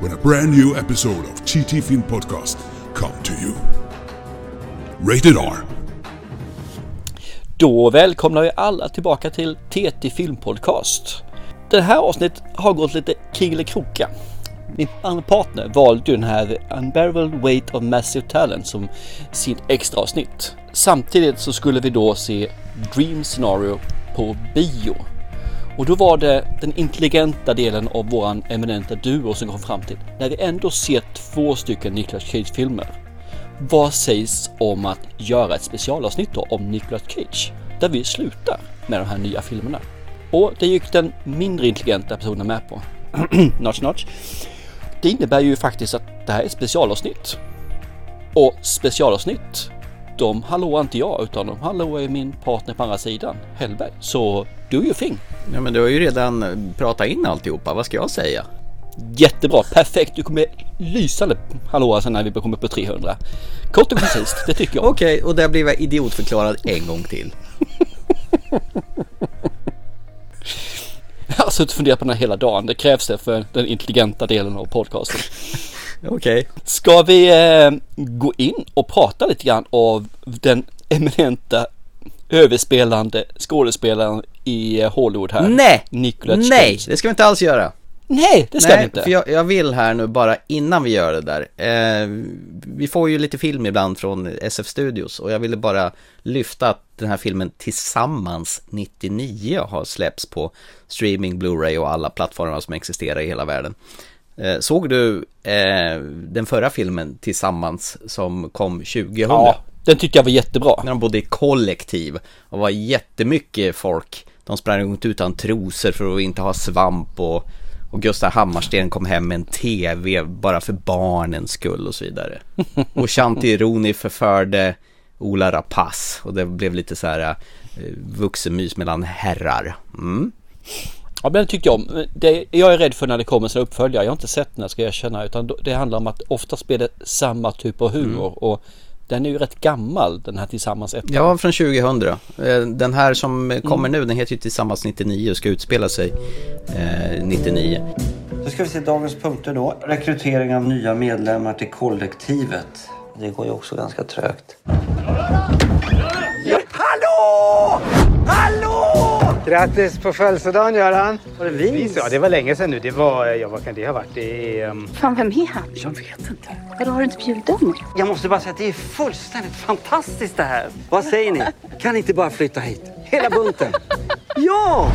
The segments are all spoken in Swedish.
when a brand new episode of TT Film Podcast come to you. Rated R. Då välkomnar vi alla tillbaka till TT Filmpodcast. Det här avsnittet har gått lite kringelikroka. Min andra partner valde ju den här Unbearable Weight of Massive Talent som sitt extra avsnitt. Samtidigt så skulle vi då se Dream Scenario på bio. Och då var det den intelligenta delen av våran eminenta duo som kom fram till. När vi ändå ser två stycken Nicolas Cage-filmer. Vad sägs om att göra ett specialavsnitt då om Nicolas Cage? Där vi slutar med de här nya filmerna. Och det gick den mindre intelligenta personen med på. notch notch. Det innebär ju faktiskt att det här är ett specialavsnitt. Och specialavsnitt, de hallåar inte jag utan de hallåar min partner på andra sidan, Hellberg. Så do your thing. Ja, men du har ju redan pratat in alltihopa. Vad ska jag säga? Jättebra, perfekt. Du kommer lysande hallåa sen när vi kommer på 300. Kort och koncist, det tycker jag. Okej, och där blev jag idiotförklarad en gång till. Jag har suttit och funderat på den här hela dagen. Det krävs det för den intelligenta delen av podcasten. Okej. Ska vi eh, gå in och prata lite grann av den eminenta överspelande skådespelaren i eh, Hollywood här? Nej! Nicolas Nej, Cage. det ska vi inte alls göra. Nej, det ska vi Nej, inte. för jag, jag vill här nu bara innan vi gör det där. Eh, vi får ju lite film ibland från SF Studios och jag ville bara lyfta att den här filmen Tillsammans 99 har släppts på streaming, Blu-ray och alla plattformar som existerar i hela världen. Eh, såg du eh, den förra filmen Tillsammans som kom 2000? Ja, den tyckte jag var jättebra. när de bodde i kollektiv och var jättemycket folk. De sprang runt utan trosor för att inte ha svamp och, och Gustav Hammarsten kom hem med en TV bara för barnens skull och så vidare. Och Shanti Rooney förförde Ola Rapace och det blev lite så här eh, vuxenmys mellan herrar. Mm. Ja, men den tyckte jag om. Det, jag är rädd för när det kommer sina uppföljare. Jag har inte sett den ska jag erkänna. Utan det handlar om att oftast blir det samma typ av humor. Och den är ju rätt gammal den här Tillsammans ettan. Ja, från 2000. Eh, Den här som kommer nu, den heter ju Tillsammans 99 och ska utspela sig eh, 99. Då ska vi se dagens punkter då. Rekrytering av nya medlemmar till kollektivet. Det går ju också ganska trögt. Grattis på födelsedagen Göran! Var det vi? Ja, det var länge sedan nu. Det var, ja vad kan det ha varit? Det är, um... Fan, vem är han? Jag vet inte. Vadå, har du inte bjudit mig? Jag måste bara säga att det är fullständigt fantastiskt det här. Vad säger ni? Kan ni inte bara flytta hit? Hela bunten. Ja!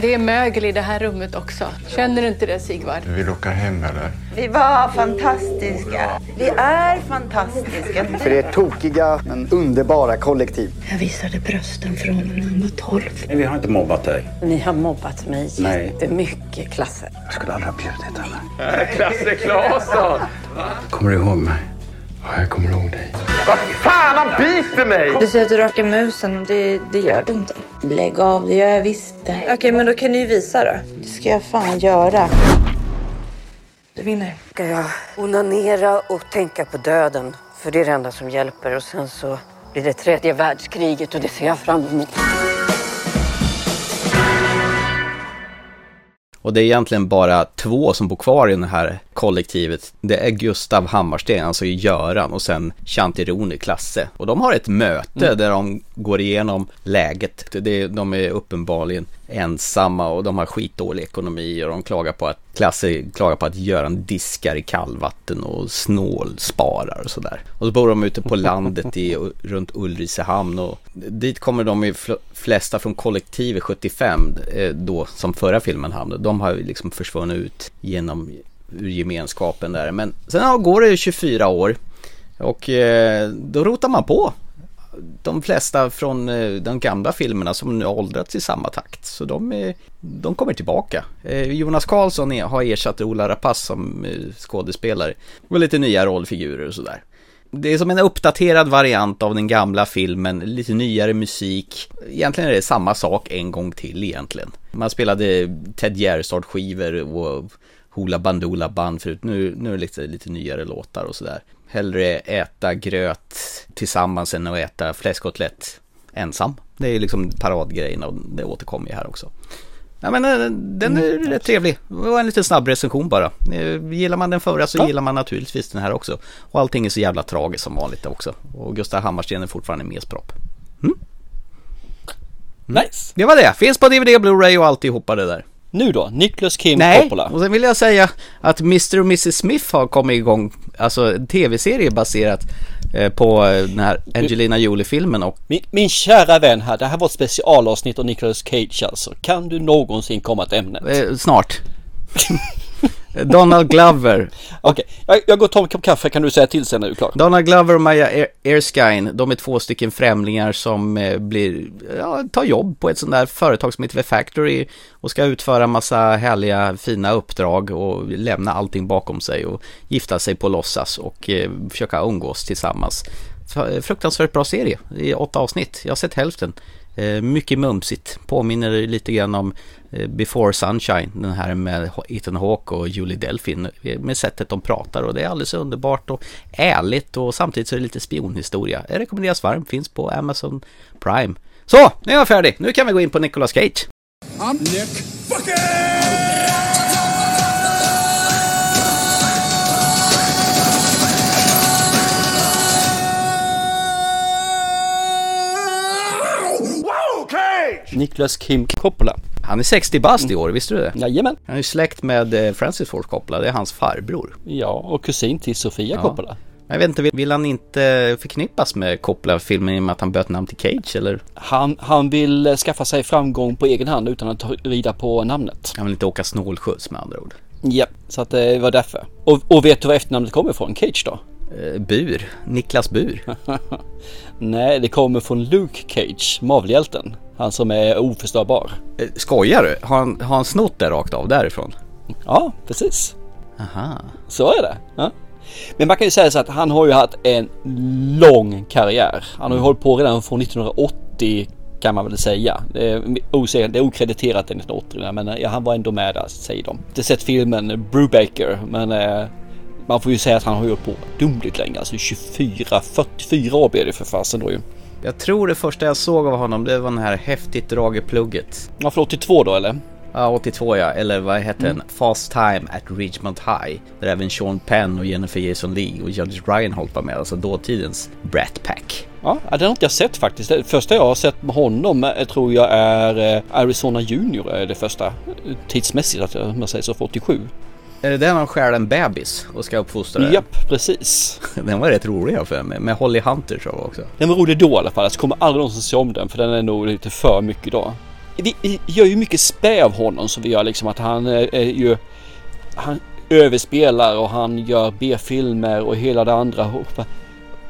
Det är mögel i det här rummet också. Känner du inte det Sigvard? Du vill åka hem eller? Vi var fantastiska. Vi är fantastiska. För det är tokiga men underbara kollektiv. Jag visade brösten för honom när han var 12. Nej, vi har inte mobbat dig. Ni har mobbat mig Nej. jättemycket, Klasse. Jag skulle aldrig ha bjudit henne. Klasse Klasson! Kommer du ihåg mig? Ja, jag kommer ihåg dig. Fan, han biter mig! Du säger att du rakar musen och det, det gör du inte. Lägg av, det gör jag visst det. Okej, men då kan ni ju visa då. Det ska jag fan göra. Du vinner. Ska jag onanera och tänka på döden? För det är det enda som hjälper. Och sen så blir det tredje världskriget och det ser jag fram emot. Och det är egentligen bara två som bor kvar i det här kollektivet. Det är Gustav Hammarsten, alltså Göran och sen Shanti Rooney, Klasse. Och de har ett möte där de går igenom läget. Det, de är uppenbarligen ensamma och de har skitdålig ekonomi och de klagar på att Klasse klagar på att Göran diskar i kallvatten och snålsparar och sådär. Och så bor de ute på landet i, runt Ulricehamn och dit kommer de ju flesta från kollektivet 75 eh, då som förra filmen hamnade. De har ju liksom försvunnit ut genom ur gemenskapen där. Men sen ja, går det ju 24 år och eh, då rotar man på de flesta från eh, de gamla filmerna som nu har åldrats i samma takt. Så de, är, de kommer tillbaka. Eh, Jonas Karlsson är, har ersatt Ola Rapace som eh, skådespelare. Och lite nya rollfigurer och sådär. Det är som en uppdaterad variant av den gamla filmen, lite nyare musik. Egentligen är det samma sak en gång till egentligen. Man spelade Ted Gärdestad skivor och Hoola Bandoola band förut. Nu, nu är det lite, lite nyare låtar och sådär. Hellre äta gröt tillsammans än att äta fläskkotlett ensam. Det är liksom paradgrejen och det återkommer ju här också. Ja men eh, den är mm. rätt trevlig. Det var en liten snabb recension bara. Eh, gillar man den förra så ja. gillar man naturligtvis den här också. Och allting är så jävla tragiskt som vanligt också. Och Gustav Hammarsten är fortfarande mespropp. Mm? Mm. Nice! Det var det. Finns på DVD, Blu-ray och alltihopa det där. Nu då, Nicholas Kim Nej, Coppola. och sen vill jag säga att Mr och Mrs Smith har kommit igång, alltså en tv-serie baserat eh, på eh, den här Angelina Jolie-filmen och... Min, min kära vän här, det här var ett specialavsnitt av Nicholas Cage alltså. Kan du någonsin komma till ämnet? Eh, snart. Donald Glover. Okej, okay. jag, jag går och tar en kopp kaffe kan du säga till sen när du är klar. Donald Glover och Maya Erskine, de är två stycken främlingar som eh, blir, ja, tar jobb på ett sånt där företag som heter The Factory och ska utföra massa härliga fina uppdrag och lämna allting bakom sig och gifta sig på låtsas och eh, försöka umgås tillsammans. Fruktansvärt bra serie i åtta avsnitt. Jag har sett hälften. Eh, mycket mumsigt. Påminner lite grann om eh, Before Sunshine. Den här med Ethan Hawke och Julie Delfin. Med sättet de pratar och det är alldeles underbart och ärligt och samtidigt så är det lite spionhistoria. Jag rekommenderas varmt. Finns på Amazon Prime. Så, nu är jag färdig. Nu kan vi gå in på Nicolas Cage. I'm Nick fucking... Niklas Kim Coppola. Han är 60 bast i år, visste du det? Jajamän. Han är släkt med eh, Francis Ford Coppola, det är hans farbror. Ja, och kusin till Sofia ja. Coppola. Jag vet inte, vill han inte förknippas med Coppola-filmen i och med att han bytte namn till Cage eller? Han, han vill eh, skaffa sig framgång på egen hand utan att rida på namnet. Han vill inte åka snålskjuts med andra ord. Ja, så att det var därför. Och, och vet du var efternamnet kommer ifrån? Cage då? Eh, Bur, Niklas Bur. Nej, det kommer från Luke Cage, Marvel-hjälten. Han som är oförstörbar. Eh, skojar du? Har han, har han snott det rakt av därifrån? Ja, precis. Aha. Så är det. Ja. Men man kan ju säga så att han har ju haft en lång karriär. Han har ju mm. hållit på redan från 1980 kan man väl säga. Det är, okrediterat enligt 1980 men han var ändå med där säger de. Inte sett filmen Brubaker men eh, man får ju säga att han har gjort på dumligt länge. Alltså 24, 44 år blir det för fasen då ju. Jag tror det första jag såg av honom det var den här häftigt drageplugget. Ja, för 82 då eller? Ja, 82 ja. Eller vad hette mm. den? Fast Time at Ridgemont High. Där även Sean Penn och Jennifer Jason Lee och Judge Reinhold var med. Alltså dåtidens Brat Pack. Ja, det har inte jag sett faktiskt. Det första jag har sett med honom eh, tror jag är eh, Arizona Junior. Är det första tidsmässigt, att man säger så, för 87. Är det den han skär en bebis och ska uppfostra? Japp, precis. Den var rätt rolig jag för mig. Med Holly Hunter tror jag också. Den var rolig då i alla fall. Jag kommer aldrig någonsin se om den för den är nog lite för mycket idag. Vi gör ju mycket spä av honom så vi gör liksom att han är ju... Han överspelar och han gör B-filmer och hela det andra.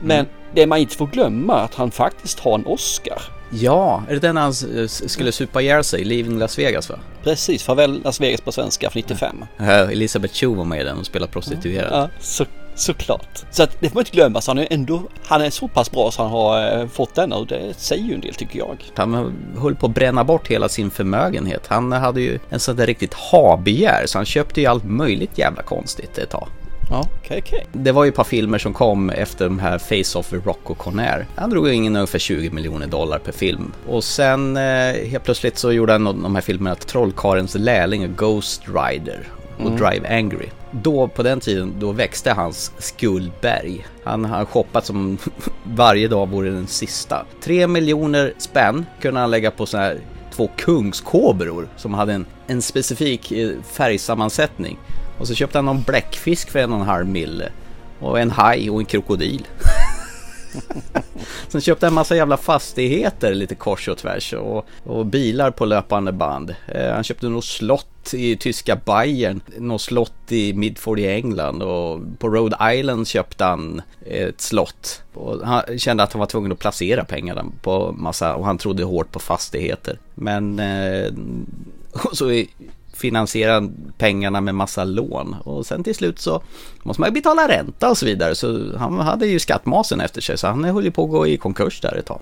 Men mm. det man inte får glömma är att han faktiskt har en Oscar. Ja, är det den han skulle supa ihjäl sig, Leaving Las Vegas va? Precis, Farväl Las Vegas på svenska för 95. Ja, Elisabeth Chu var med i den och spelade prostituerad. Ja, så, såklart. Så att det får man inte glömma, så han är ändå, han är så pass bra så han har eh, fått den och det säger ju en del tycker jag. Han höll på att bränna bort hela sin förmögenhet. Han hade ju en sån där riktigt habegär så han köpte ju allt möjligt jävla konstigt ett tag. Ja, okay, okay. Det var ju ett par filmer som kom efter de här Face-Off med Rocco Conair. Han drog in ungefär 20 miljoner dollar per film. Och sen eh, helt plötsligt så gjorde han de här filmerna Trollkarens lärling och Ghost Rider och mm. Drive Angry. Då på den tiden då växte hans skuldberg. Han har shoppat som varje dag vore den sista. Tre miljoner spänn kunde han lägga på sådana här två kungskobror som hade en, en specifik eh, färgsammansättning. Och så köpte han någon bläckfisk för en och en halv mille. Och en haj och en krokodil. Sen köpte han en massa jävla fastigheter lite kors och tvärs och, och bilar på löpande band. Eh, han köpte något slott i tyska Bayern, något slott i Midford i England och på Rhode Island köpte han ett slott. Och han kände att han var tvungen att placera pengarna på massa och han trodde hårt på fastigheter. Men eh, så finansiera pengarna med massa lån och sen till slut så måste man betala ränta och så vidare så han hade ju skattmasen efter sig så han höll ju på att gå i konkurs där ett tag.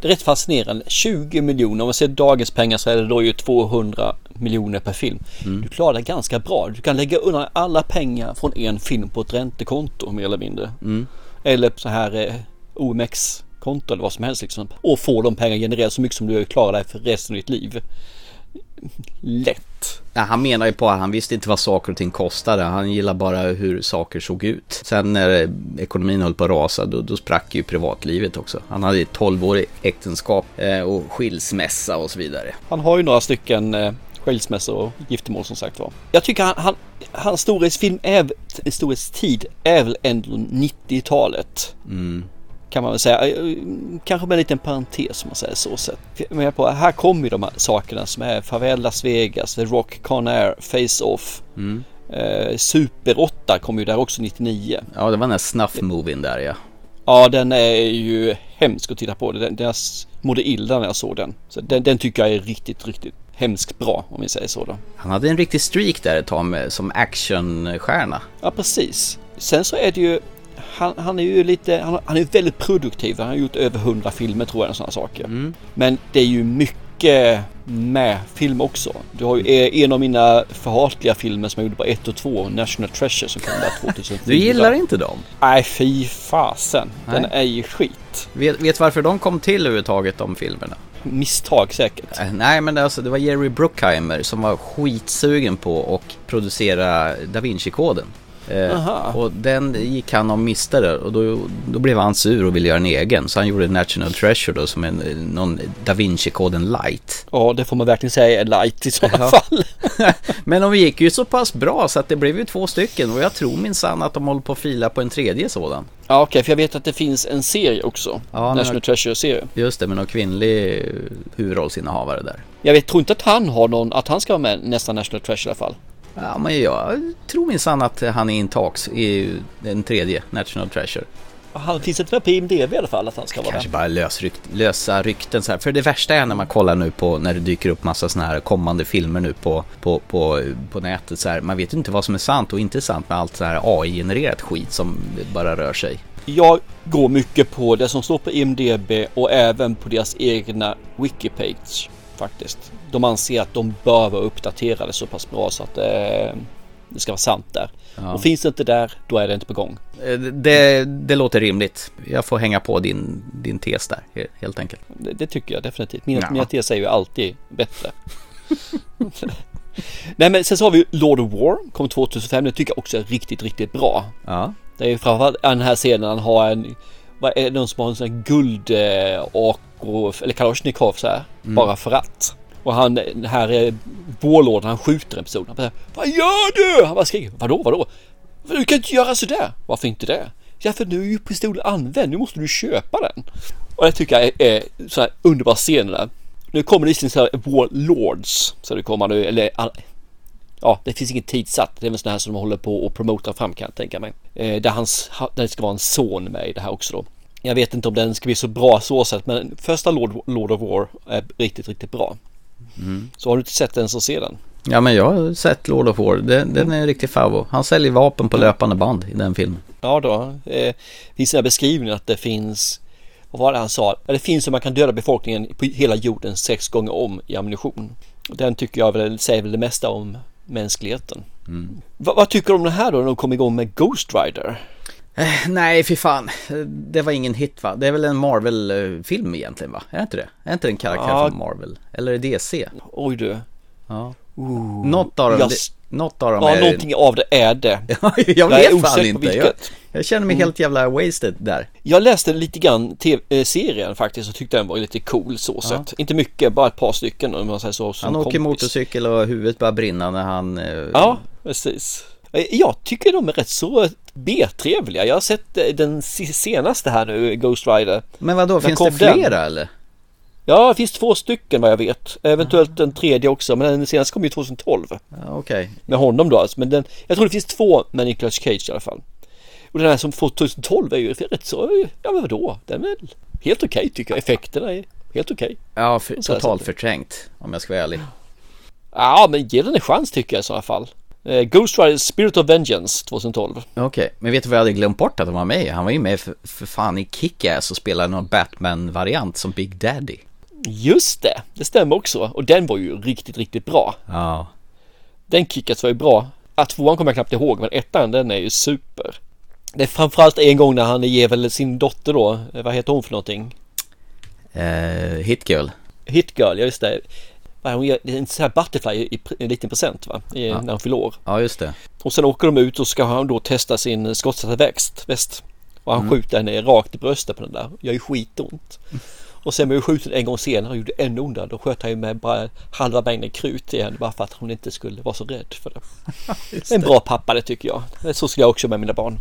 Det är rätt fascinerande. 20 miljoner, om man ser dagens pengar så är det då ju 200 miljoner per film. Mm. Du klarar det ganska bra. Du kan lägga undan alla pengar från en film på ett räntekonto mer eller mindre. Mm. Eller så här eh, OMX konto eller vad som helst liksom. Och få de pengarna generera så mycket som du klarar dig för resten av ditt liv lätt. Ja, han menar ju på att han visste inte vad saker och ting kostade. Han gillar bara hur saker såg ut. Sen när ekonomin höll på att rasa då, då sprack ju privatlivet också. Han hade ett 12-årigt äktenskap eh, och skilsmässa och så vidare. Han har ju några stycken eh, skilsmässor och giftermål som sagt var. Jag tycker han, han, hans storhetsfilm är, storhetstid är väl ändå 90-talet. Mm kan man väl säga. Eh, kanske med en liten parentes om man säger så sett. På, här kommer ju de här sakerna som är Favelas Vegas, The Rock, Con Air, Face Off. Mm. Eh, Super 8 kom ju där också 99. Ja, det var den här snuff-movien där ja. Ja, den är ju hemsk att titta på. Den, den mådde illa när jag såg den. Så den, den tycker jag är riktigt, riktigt hemskt bra om vi säger så då. Han hade en riktig streak där ett tag med, som actionstjärna. Ja, precis. Sen så är det ju han, han, är ju lite, han, han, är väldigt produktiv. Han har gjort över 100 filmer tror jag och sådana saker. Mm. Men det är ju mycket med film också. Du har ju en av mina förhatliga filmer som jag gjorde på 1 och 2, National Treasure som kom där 2004. Du gillar inte dem? Nej, fy fasen. Den är ju skit. Vet, vet varför de kom till överhuvudtaget, de filmerna? misstag säkert. Äh, nej men det, alltså, det var Jerry Bruckheimer som var skitsugen på att producera Da Vinci-koden. Eh, och den gick han och miste där och då, då blev han sur och ville göra en egen. Så han gjorde National Treasure då som en någon Da Vinci-koden light. Ja, det får man verkligen säga är light i sådana ja. fall. Men de gick ju så pass bra så att det blev ju två stycken och jag tror minsann att de håller på att fila på en tredje sådan. Ja okej, okay, för jag vet att det finns en serie också. Ja, National Treasure-serie. Just det, med någon kvinnlig huvudrollsinnehavare där. Jag vet, tror inte att han har någon, att han ska vara med nästa National Treasure i alla fall. Ja, men jag tror minsann att han är intags i den tredje, National Treasure. Han finns inte med på IMDB i alla fall att han ska vara Kanske bara lösrykt, lösa rykten så här. För det värsta är när man kollar nu på när det dyker upp massa sådana här kommande filmer nu på, på, på, på nätet så här. Man vet ju inte vad som är sant och inte sant med allt så här AI-genererat skit som bara rör sig. Jag går mycket på det som står på IMDB och även på deras egna wikipage faktiskt. De anser att de bör vara uppdaterade så pass bra så att eh, det ska vara sant där. Ja. Och finns det inte där, då är det inte på gång. Eh, det, det låter rimligt. Jag får hänga på din, din tes där, helt enkelt. Det, det tycker jag definitivt. Mina, ja. mina teser är ju alltid bättre. Nej men sen så har vi Lord of War, kom 2005. Det tycker jag också är riktigt, riktigt bra. Ja. Det är ju framförallt den här scenen han har en, vad är det någon som har en sån här guld eh, och, eller Kalashnikov så här, mm. bara för att. Och han, den här eh, vårlådan, han skjuter en person. Han bara, Vad gör du? Han bara skriker, vadå, vadå? Du kan inte göra sådär. Varför inte det? Ja, för nu är ju pistolen använd, nu måste du köpa den. Och det tycker jag är, är så här underbar scen där. Nu kommer det så här Warlords, så det kommer nu, eller ja, det finns inget tidsatt. Det är väl sådana här som de håller på och promotar fram kan jag tänka mig. Eh, där, hans, där det ska vara en son med i det här också då. Jag vet inte om den ska bli så bra så sett, men första Lord, Lord of War är riktigt, riktigt bra. Mm. Så har du inte sett den så se den. Ja men jag har sett Lord of War. Den, den är en riktig favorit. Han säljer vapen på löpande band i den filmen. Ja då. Eh, finns en beskrivning att det finns vad var det han sa? Det finns hur man kan döda befolkningen på hela jorden sex gånger om i ammunition. Den tycker jag väl säger väl det mesta om mänskligheten. Mm. Va, vad tycker du om det här då när de kom igång med Ghost Rider? Eh, nej, fy fan. Det var ingen hit va? Det är väl en Marvel-film egentligen va? Är det inte det? Är inte det en karaktär ja. från Marvel? Eller är det DC? Oj du. Ja. Något av dem, jag... något av dem ja, är... någonting av det är det. jag vet jag fan inte. Jag, jag, känner mig mm. helt jävla wasted där. Jag läste lite grann TV-serien faktiskt och tyckte den var lite cool så ja. sett. Inte mycket, bara ett par stycken om man säger så. han åker kompis. motorcykel och huvudet börjar brinna när han... Eh... Ja, precis. Jag tycker de är rätt så B-trevliga. Jag har sett eh, den senaste här nu, Ghost Rider. Men vad då finns det flera den? eller? Ja, det finns två stycken vad jag vet. Eventuellt en tredje också, men den senaste kom ju 2012. Ja, Okej. Okay. Med honom då alltså. Men den, jag tror det finns två med Nicolas Cage i alla fall. Och den här som får 2012 är ju rätt så, ja men vadå? Den är väl helt okej okay, tycker jag. Effekterna är helt okej. Okay. Ja, för, totalt förträngt om jag ska vara ärlig. Ja, men ge den en chans tycker jag i sådana fall. Eh, Ghost Rider Spirit of Vengeance 2012. Okej, okay. men vet du vad jag hade glömt bort att han var med Han var ju med för, för fan i Kick-Ass och spelade någon Batman-variant som Big Daddy. Just det, det stämmer också. Och den var ju riktigt, riktigt bra. Ja. Den Kick-Ass var ju bra. Att tvåan kommer jag knappt ihåg, men ettan den är ju super. Det är framförallt en gång när han ger väl sin dotter då, eh, vad heter hon för någonting? Uh, hit Girl. Hit Girl, ja just det. Hon ger en sån här Butterfly i en liten present va? I, ja. När hon fyller år. Ja just det. Och sen åker de ut och ska han då testa sin skottsatta växt, väst. Och han mm. skjuter henne rakt i bröstet på den där. Gör ju skitont. Och sen blev skjuten en gång senare och gjorde ännu ondare. Då sköt han ju med bara halva mängden krut i henne bara för att hon inte skulle vara så rädd för det. det. En bra pappa det tycker jag. Så skulle jag också med mina barn.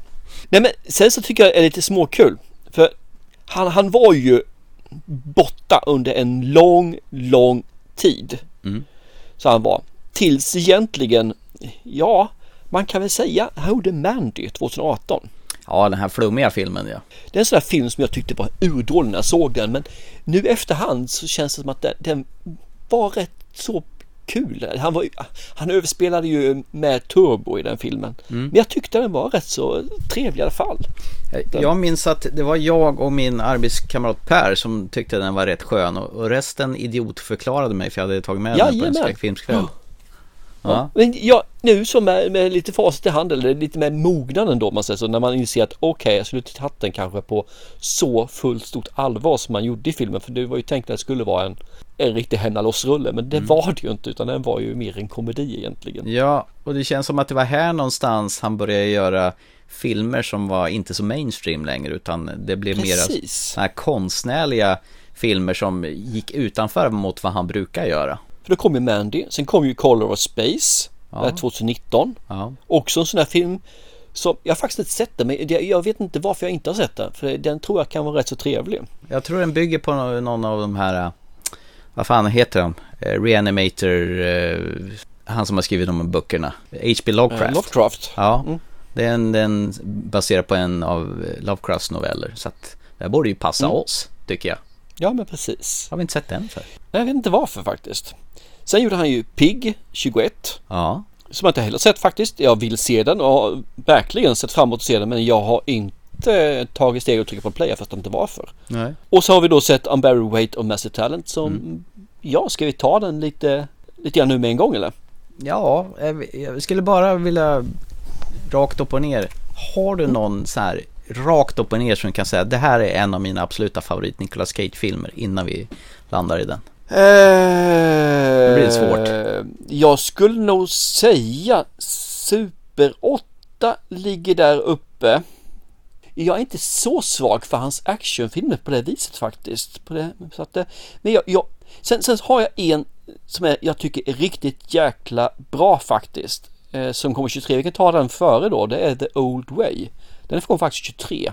Nej men sen så tycker jag det är lite småkul. För han, han var ju borta under en lång, lång tid. Mm. Så han var. Tills egentligen, ja, man kan väl säga, han gjorde Mandy 2018. Ja, den här flummiga filmen ja. Det är en sån där film som jag tyckte var urdålig när jag såg den. Men nu efterhand så känns det som att den, den var rätt så kul. Han, var, han överspelade ju med turbo i den filmen. Mm. Men jag tyckte den var rätt så trevlig i alla fall. Jag minns att det var jag och min arbetskamrat Per som tyckte den var rätt skön och resten idiotförklarade mig för jag hade tagit med ja, den på en skräckfilmskväll. Oh. Ja. Men ja, nu så med, med lite facit i hand eller lite med mognaden då man säger så när man inser att okej okay, jag skulle inte tagit den kanske på så fullt stort allvar som man gjorde i filmen för det var ju tänkt att det skulle vara en, en riktig hända-loss-rulle men det mm. var det ju inte utan den var ju mer en komedi egentligen. Ja, och det känns som att det var här någonstans han började göra filmer som var inte så mainstream längre utan det blev Precis. mer konstnärliga filmer som gick utanför mot vad han brukar göra. För då kom ju Mandy, sen kom ju Color of Space ja. 2019. Ja. Också en sån här film som jag faktiskt inte sett den, men jag vet inte varför jag inte har sett den. För den tror jag kan vara rätt så trevlig. Jag tror den bygger på någon av de här, vad fan heter de? Eh, Reanimator, eh, han som har skrivit de böckerna. H.P. Lovecraft. Uh, Lovecraft. Ja, mm. den, den baserar på en av Lovecrafts noveller. Så att det borde ju passa mm. oss, tycker jag. Ja, men precis. Har vi inte sett den för? Jag vet inte varför faktiskt. Sen gjorde han ju Pig 21. Ja. Som jag inte heller sett faktiskt. Jag vill se den och har verkligen sett fram emot att se den men jag har inte tagit steg och tryckt på play. Jag fattar inte varför. Nej. Och så har vi då sett Unburied Weight of Massive Talent som mm. Ja, ska vi ta den lite, lite grann nu med en gång eller? Ja, jag skulle bara vilja rakt upp och ner. Har du någon så här rakt upp och ner som kan säga det här är en av mina absoluta favorit Nicolas Cage-filmer innan vi landar i den? det blir svårt. Eh, jag skulle nog säga Super 8 ligger där uppe. Jag är inte så svag för hans actionfilmer på det viset faktiskt. På det, så att, men jag, jag, sen, sen har jag en som är, jag tycker är riktigt jäkla bra faktiskt. Eh, som kommer 23, vi kan ta den före då. Det är The Old Way. Den är från faktiskt 23.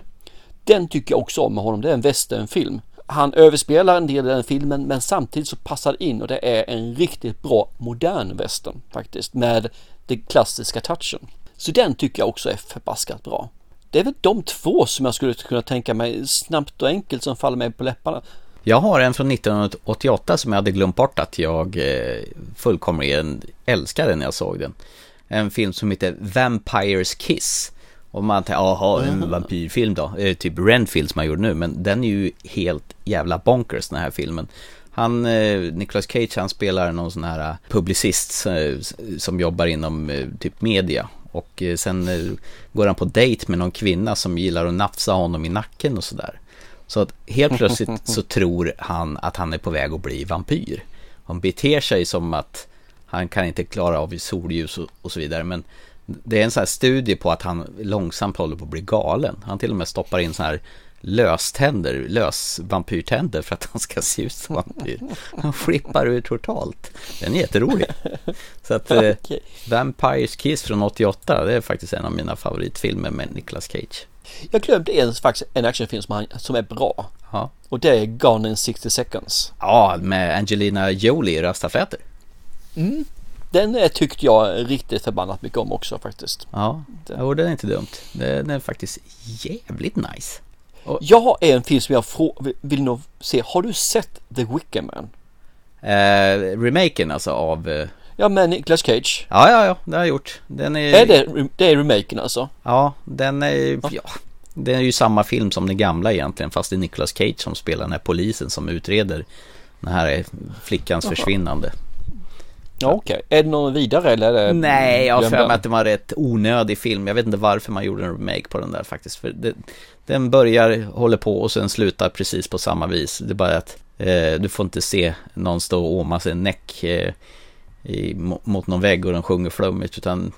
Den tycker jag också om med honom. Det är en westernfilm han överspelar en del i den filmen men samtidigt så passar det in och det är en riktigt bra modern western faktiskt med den klassiska touchen. Så den tycker jag också är förbaskat bra. Det är väl de två som jag skulle kunna tänka mig snabbt och enkelt som faller mig på läpparna. Jag har en från 1988 som jag hade glömt bort att jag eh, fullkomligen älskade när jag såg den. En film som heter Vampires Kiss och man tänker, jaha, en vampyrfilm då, eh, typ Renfield som han gjorde nu, men den är ju helt jävla bonkers den här filmen. Han, eh, Nicolas Cage, han spelar någon sån här publicist som jobbar inom typ media. Och eh, sen eh, går han på dejt med någon kvinna som gillar att nafsa honom i nacken och sådär. Så att helt plötsligt så tror han att han är på väg att bli vampyr. Han beter sig som att han kan inte klara av solljus och, och så vidare. Men det är en sån här studie på att han långsamt håller på att bli galen. Han till och med stoppar in så här löständer, lös vampyrtänder för att han ska se ut som vampyr. Han flippar ut totalt. Den är jätterolig. Så att eh, Vampires Kiss från 88, det är faktiskt en av mina favoritfilmer med Nicolas Cage. Jag glömde en, faktiskt en actionfilm som, han, som är bra. Ja. Och det är Gone in 60 seconds. Ja, med Angelina Jolie i rastaflätor. Mm. Den tyckte jag riktigt förbannat mycket om också faktiskt. Ja, och den är inte dumt. Den är faktiskt jävligt nice. Och... Jag har en film som jag frå- vill nog se. Har du sett The Wicker Man? Eh, remaken alltså av... Eh... Ja, med Nicolas Cage. Ja, ja, ja, det har jag gjort. Den är... Är det, det är remaken alltså? Ja, den är... Ja. ja. Det är ju samma film som den gamla egentligen, fast det är Nicolas Cage som spelar den här polisen som utreder den här flickans Aha. försvinnande. Ja, Okej, okay. är det någon vidare eller? Det Nej, jag har för mig att det var en rätt onödig film. Jag vet inte varför man gjorde en remake på den där faktiskt. För det, den börjar, håller på och sen slutar precis på samma vis. Det är bara att eh, du får inte se någon stå och åma sin näck eh, i, mot någon vägg och den sjunger flummigt utan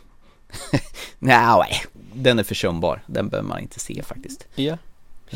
nej, den är försumbar. Den behöver man inte se faktiskt. Ja.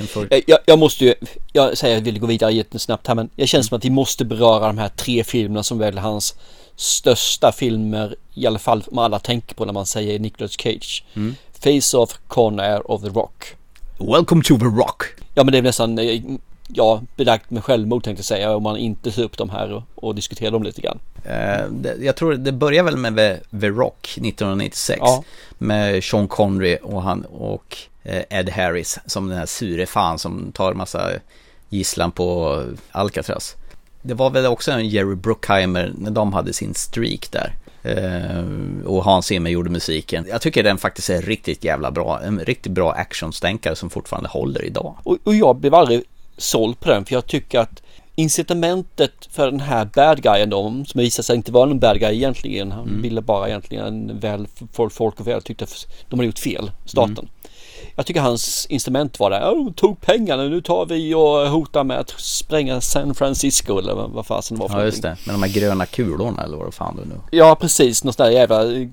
Får... Eh, jag, jag, måste ju, jag säger att jag vill gå vidare jättesnabbt här men jag känner som att vi måste beröra de här tre filmerna som väl hans största filmer i alla fall om alla tänker på när man säger Nicolas Cage. Mm. Face Off, Con Air of The Rock. Welcome to the Rock. Ja men det är nästan, eh, ja, belagt med självmord tänkte jag säga om man inte tar upp dem här och, och diskuterar dem lite grann. Uh, det, jag tror det börjar väl med The, the Rock 1996 ja. med Sean Connery och han och uh, Ed Harris som den här sure fan som tar massa gisslan på Alcatraz. Det var väl också en Jerry Bruckheimer när de hade sin streak där. Uh, och Hans Zimmer gjorde musiken. Jag tycker den faktiskt är riktigt jävla bra. En riktigt bra actionstänkare som fortfarande håller idag. Och, och jag blev aldrig såld på den för jag tycker att incitamentet för den här bad guyen då, som visade sig inte vara någon bad guy egentligen. Han mm. ville bara egentligen väl för folk och väl tyckte att de hade gjort fel, staten. Mm. Jag tycker hans instrument var där, oh, tog pengarna, nu tar vi och hotar med att spränga San Francisco eller vad fasen det var för Ja just det, med de här gröna kulorna eller vad fan du nu. Ja precis, någon sån där jävla eh,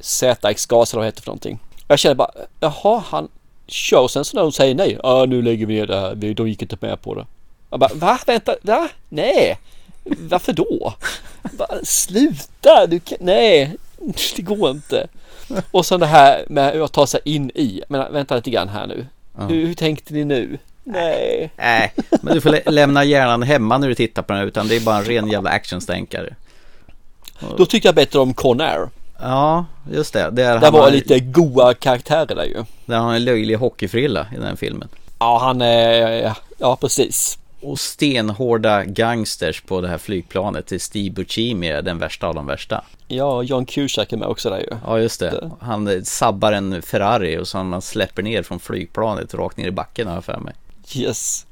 ZX-gas eller vad heter det för någonting. Jag känner bara, jaha han kör sen så när de säger nej, ja nu lägger vi ner det här, de gick inte med på det. Jag bara, va? Vänta, va? Nej! Varför då? Bara, sluta! Du kan, nej, det går inte. Och sen det här med att ta sig in i. Men vänta lite grann här nu. Ja. Hur, hur, tänkte ni nu? Nej. Nej, men du får lä lämna hjärnan hemma när du tittar på den utan det är bara en ren jävla actionstänkare. Då tycker jag bättre om Conair. Ja, just det. Där, där var har... lite goa karaktärer där ju. Där har han en löjlig hockeyfrilla i den filmen. Ja, han är... Ja, precis. Och stenhårda gangsters på det här flygplanet till Steve Buscemi den värsta av de värsta. Ja, John Cusack är med också där ju. Ja, just det. Han sabbar en Ferrari och så man släpper ner från flygplanet rakt ner i backen har jag för mig. Yes.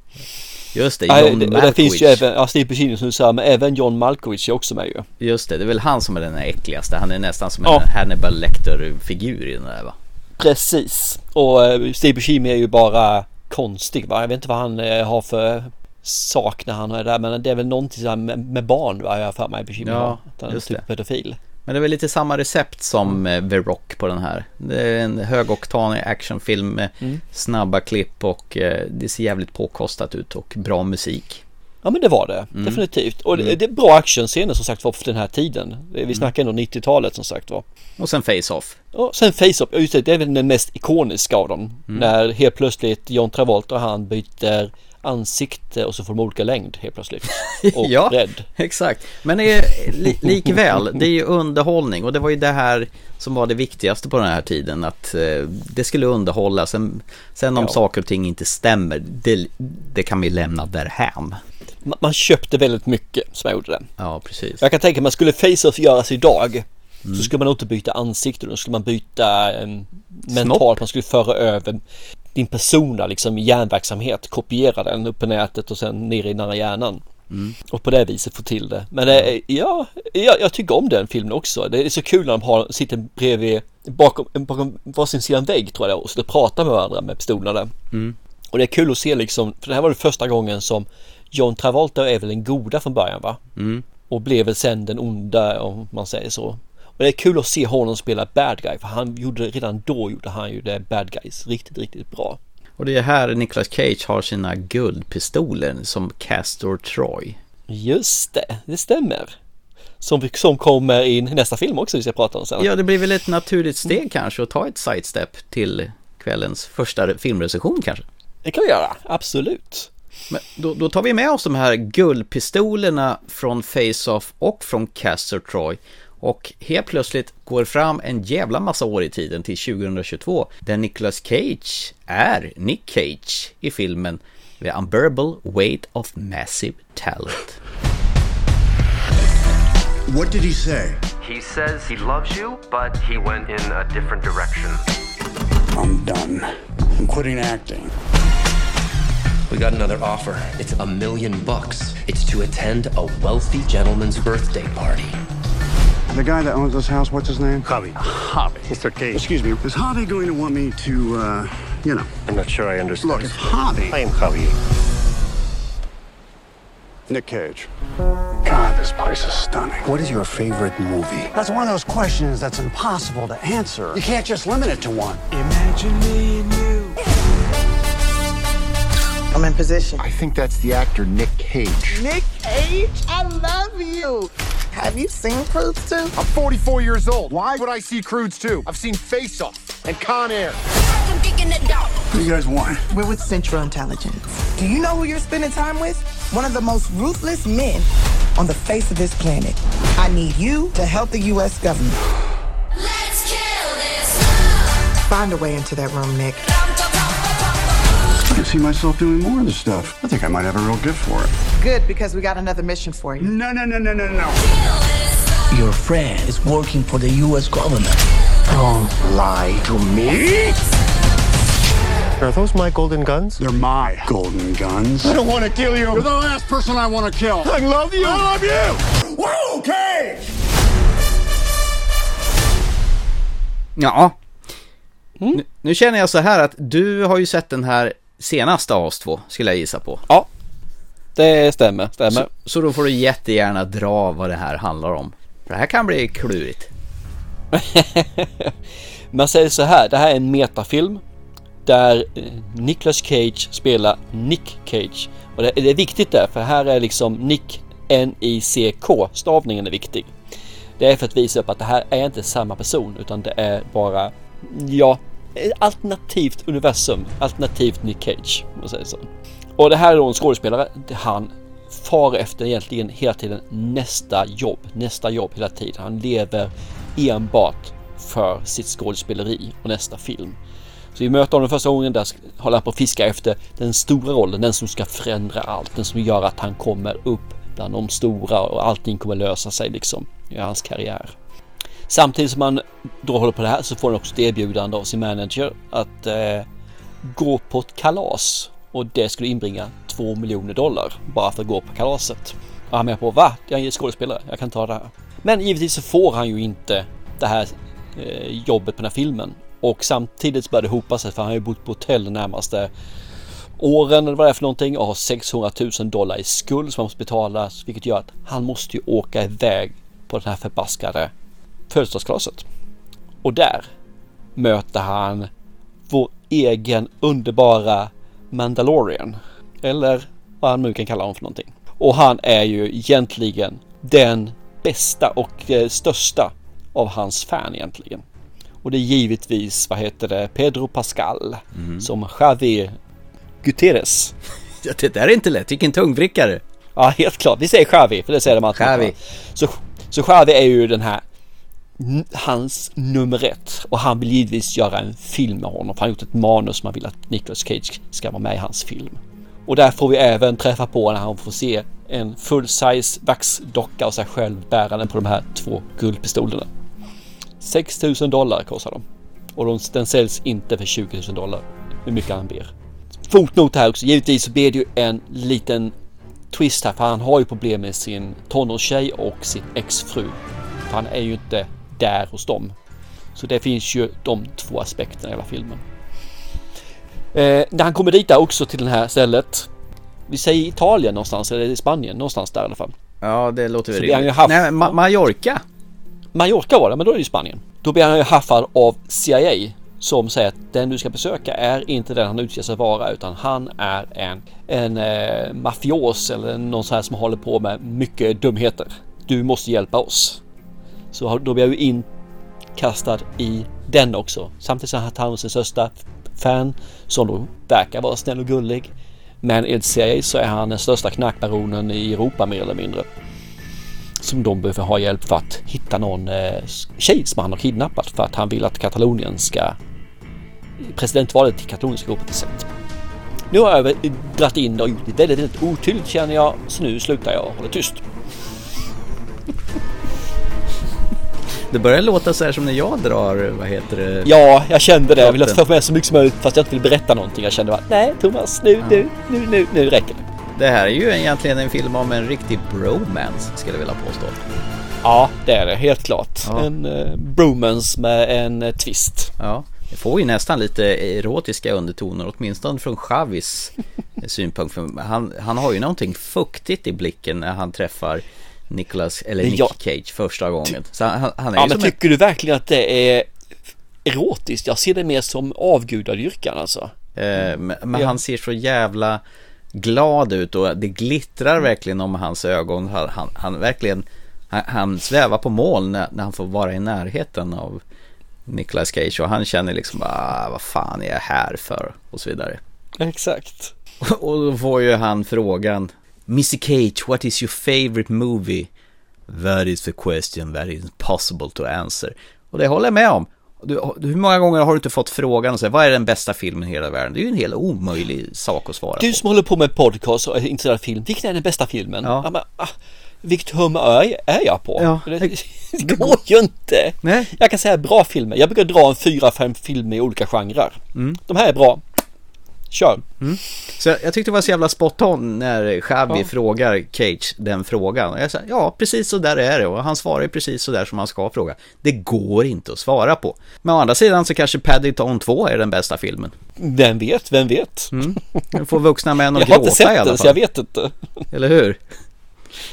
Just det, John Nej, det, Malkovich. Det finns ju även, ja Steve Buscemi som du sa, men även John Malkovich är också med ju. Just det, det är väl han som är den äckligaste. Han är nästan som en Hannibal Lecter-figur i den där va? Precis. Och uh, Steve Buscemi är ju bara konstig va? Jag vet inte vad han uh, har för sak när han är där men det är väl någonting så med, med barn va, jag för mig bekymmer ja, att han är typ det. pedofil. Men det är väl lite samma recept som mm. The Rock på den här. Det är en högoktanig actionfilm med mm. snabba klipp och eh, det ser jävligt påkostat ut och bra musik. Ja men det var det, mm. definitivt. Och mm. det, det, är bra actionscener som sagt var för den här tiden. Vi mm. snackar ändå 90-talet som sagt var. Och sen Face-Off. Och sen Face-Off, just det, det är väl den mest ikoniska av dem. Mm. När helt plötsligt John Travolta och han byter ansikte och så får de olika längd helt plötsligt. Och ja, bredd. exakt. Men är, li, likväl, det är ju underhållning och det var ju det här som var det viktigaste på den här tiden. Att eh, det skulle underhålla. Sen, sen om ja. saker och ting inte stämmer, det, det kan vi lämna därhän. Man, man köpte väldigt mycket som gjorde det. Ja, precis. Jag kan tänka mig, skulle Face-Off göras idag Mm. Så skulle man inte byta ansikte, då skulle man byta eh, mentalt, man skulle föra över din persona liksom hjärnverksamhet, kopiera den upp på nätet och sen ner i den andra hjärnan. Mm. Och på det viset få till det. Men det, ja, jag, jag, tycker om den filmen också. Det är så kul när de har, sitter bredvid, bakom, bakom varsin sida vägg tror jag och så pratar med varandra med pistolerna. Mm. Och det är kul att se liksom, för det här var det första gången som John Travolta är väl den goda från början va? Mm. Och blev väl sen den onda om man säger så. Och det är kul att se honom spela bad guy för han gjorde redan då gjorde han ju det bad guys riktigt, riktigt bra. Och det är här Nicolas Cage har sina guldpistoler som Castor Troy. Just det, det stämmer. Som, som kommer i nästa film också vi ska prata om sen. Ja, det blir väl ett naturligt steg kanske att ta ett sidestep till kvällens första filmrecension kanske. Det kan vi göra, absolut. Men då, då, tar vi med oss de här guldpistolerna från Face-Off och från Castor Troy och helt plötsligt går fram en jävla massa år i tiden till 2022 där Nicolas Cage är Nick Cage i filmen The Unbearable Weight of Massive Talent. What did he say? He says he loves you, but he went in a different direction. I'm done. I'm quitting acting. We got another offer. It's a million bucks. It's to attend a wealthy gentleman's birthday party. The guy that owns this house, what's his name? Javi. Javi. Mr. Cage. Excuse me, is Javi going to want me to, uh, you know? I'm not sure I understand. Look, if Javi... I am Javi. Nick Cage. God, this place is stunning. What is your favorite movie? That's one of those questions that's impossible to answer. You can't just limit it to one. Imagine me and you. I'm in position. I think that's the actor Nick Cage. Nick Cage? I love you. Have you seen Crudes 2? I'm 44 years old. Why would I see Crudes 2? I've seen Face Off and Con Air. What do you guys want? We're with Central Intelligence. Do you know who you're spending time with? One of the most ruthless men on the face of this planet. I need you to help the U.S. government. Let's kill this Find a way into that room, Nick. I can see myself doing more of this stuff. I think I might have a real gift for it. Good, because we got another mission for you. No, no, no, no, no, no. Your friend is working for the U.S. government. Don't lie to me. Are those my golden guns? They're my golden guns. I don't want to kill you. You're the last person I want to kill. I love you. I love you. Whoa, Cage! Ja. Nu, nu känner jag så här att du har ju sett den här senaste av oss två, skulle jag gissa på. Ja, det stämmer. stämmer. Så, så då får du jättegärna dra vad det här handlar om. För det här kan bli klurigt. Man säger så här, det här är en metafilm där eh, Nicolas Cage spelar Nick Cage. Och det, det är viktigt där, för här är liksom Nick N-I-C-K, stavningen är viktig. Det är för att visa upp att det här är inte samma person utan det är bara, ja, alternativt universum, alternativt Nick Cage, om man säger så. Och det här är då en skådespelare, han far efter egentligen hela tiden nästa jobb, nästa jobb hela tiden. Han lever enbart för sitt skådespeleri och nästa film. Så vi möter honom första gången, där håller han på att fiska efter den stora rollen, den som ska förändra allt, den som gör att han kommer upp bland de stora och allting kommer lösa sig liksom i hans karriär. Samtidigt som han då håller på det här så får han också ett erbjudande av sin manager att eh, gå på ett kalas och det skulle inbringa 2 miljoner dollar bara för att gå på kalaset. Och han menar på va? Jag är skådespelare, jag kan ta det här. Men givetvis så får han ju inte det här eh, jobbet på den här filmen och samtidigt så börjar det hopa sig för han har ju bott på hotell de närmaste åren eller vad det är för någonting och har 600 000 dollar i skuld som han måste betala vilket gör att han måste ju åka iväg på den här förbaskade födelsedagskalaset. Och där möter han vår egen underbara Mandalorian. Eller vad han nu kan kalla honom för någonting. Och han är ju egentligen den bästa och eh, största av hans fan egentligen. Och det är givetvis, vad heter det, Pedro Pascal Mm. som Javi Gutierrez. Det där är inte lätt, vilken tungvrickare. Ja, helt klart. Vi säger Javi, för det säger de alltid. Javi. Så, så Javi är ju den här hans nummer ett och han vill givetvis göra en film med honom. För han har gjort ett manus som han vill att Nicolas Cage ska vara med i hans film. Och där får vi även träffa på när han får se en full-size vaxdocka av sig själv bärande på de här två guldpistolerna. 6 000 dollar kostar de. Och de, den säljs inte för 20 000 dollar. Hur mycket han ber. Fotnot här också. Givetvis så blir det ju en liten twist här. För han har ju problem med sin tonårstjej och sin exfru. För han är ju inte där hos dem. Så det finns ju de två aspekterna i hela filmen. Eh, när han kommer dit där också till det här stället. Vi säger Italien någonstans eller i Spanien någonstans där i alla fall. Ja, det låter väl rimligt. haft- Nej, Ma- Mallorca. Mallorca var det, men då är det ju Spanien. Då blir han ju haffad av CIA som säger att den du ska besöka är inte den han utger sig att vara utan han är en, en eh, mafios eller någon sån här som håller på med mycket dumheter. Du måste hjälpa oss. Så då blir jag ju inkastad i den också. Samtidigt som han tar hand sin största fan som då verkar vara snäll och gullig. Men enligt sig så är han den största knarkbaronen i Europa mer eller mindre. Som de behöver ha hjälp för att hitta någon eh, tjej som han har kidnappat för att han vill att Katalonien ska presidentvalet i Katalonien ska gå på ett sätt. Nu har jag dragit dratt in det och gjort det väldigt, väldigt otydligt känner jag så nu slutar jag och håller tyst. Det börjar låta så här som när jag drar, vad heter det? Ja, jag kände det. Jag ville få med så mycket som möjligt fast jag inte vill berätta någonting. Jag kände bara, nej Thomas, nu, nu, nu, nu, nu räcker det. Det här är ju egentligen en film om en riktig bromance, skulle jag vilja påstå. Ja, det är det helt klart. Ja. En uh, bromance med en uh, twist. Ja, det får ju nästan lite erotiska undertoner, åtminstone från Chavis synpunkt. För han, han har ju någonting fuktigt i blicken när han träffar Nicholas, eller Nick Ja. Cage första gången. Så han, han är Ja, men tycker du verkligen att det är erotiskt? Jag ser det mer som avgudadyrkan alltså. en, eh, men men Ja. han ser så jävla glad ut och det glittrar verkligen om hans ögon. Han, han, han verkligen, han, han svävar på mål när, när han får vara i närheten av Nicolas Cage och han känner liksom bara, "Ah, vad fan är jag här för? Och så vidare. Exakt. Och då får ju han frågan Mr Cage, what is your favorite movie? That is the question that is impossible to answer. Och det håller jag med om. Du, hur många gånger har du inte fått frågan och säga vad är den bästa filmen i hela världen? Det är ju en helt omöjlig sak att svara Du på. som håller på med podcast och är intresserad av film, vilken är den bästa filmen? Ja. men, ah, vilket humör är jag på? Ja. Det, det går ju inte. Nej. Jag kan säga bra filmer. Jag brukar dra en fyra, fem filmer i olika genrer. Mm. De här är bra. Kör. Så jag, jag tyckte det var så jävla spot on när Xavi Ja. frågar Cage den frågan. Och jag sa, ja precis så där är det och han svarar ju precis så där som han ska fråga. Det går inte att svara på. Men å andra sidan så kanske Paddington 2 är den bästa filmen. Vem vet, vem vet? Mm. Nu får vuxna män att Jag har inte gråta i sett alla den fall. så jag vet inte. Eller hur?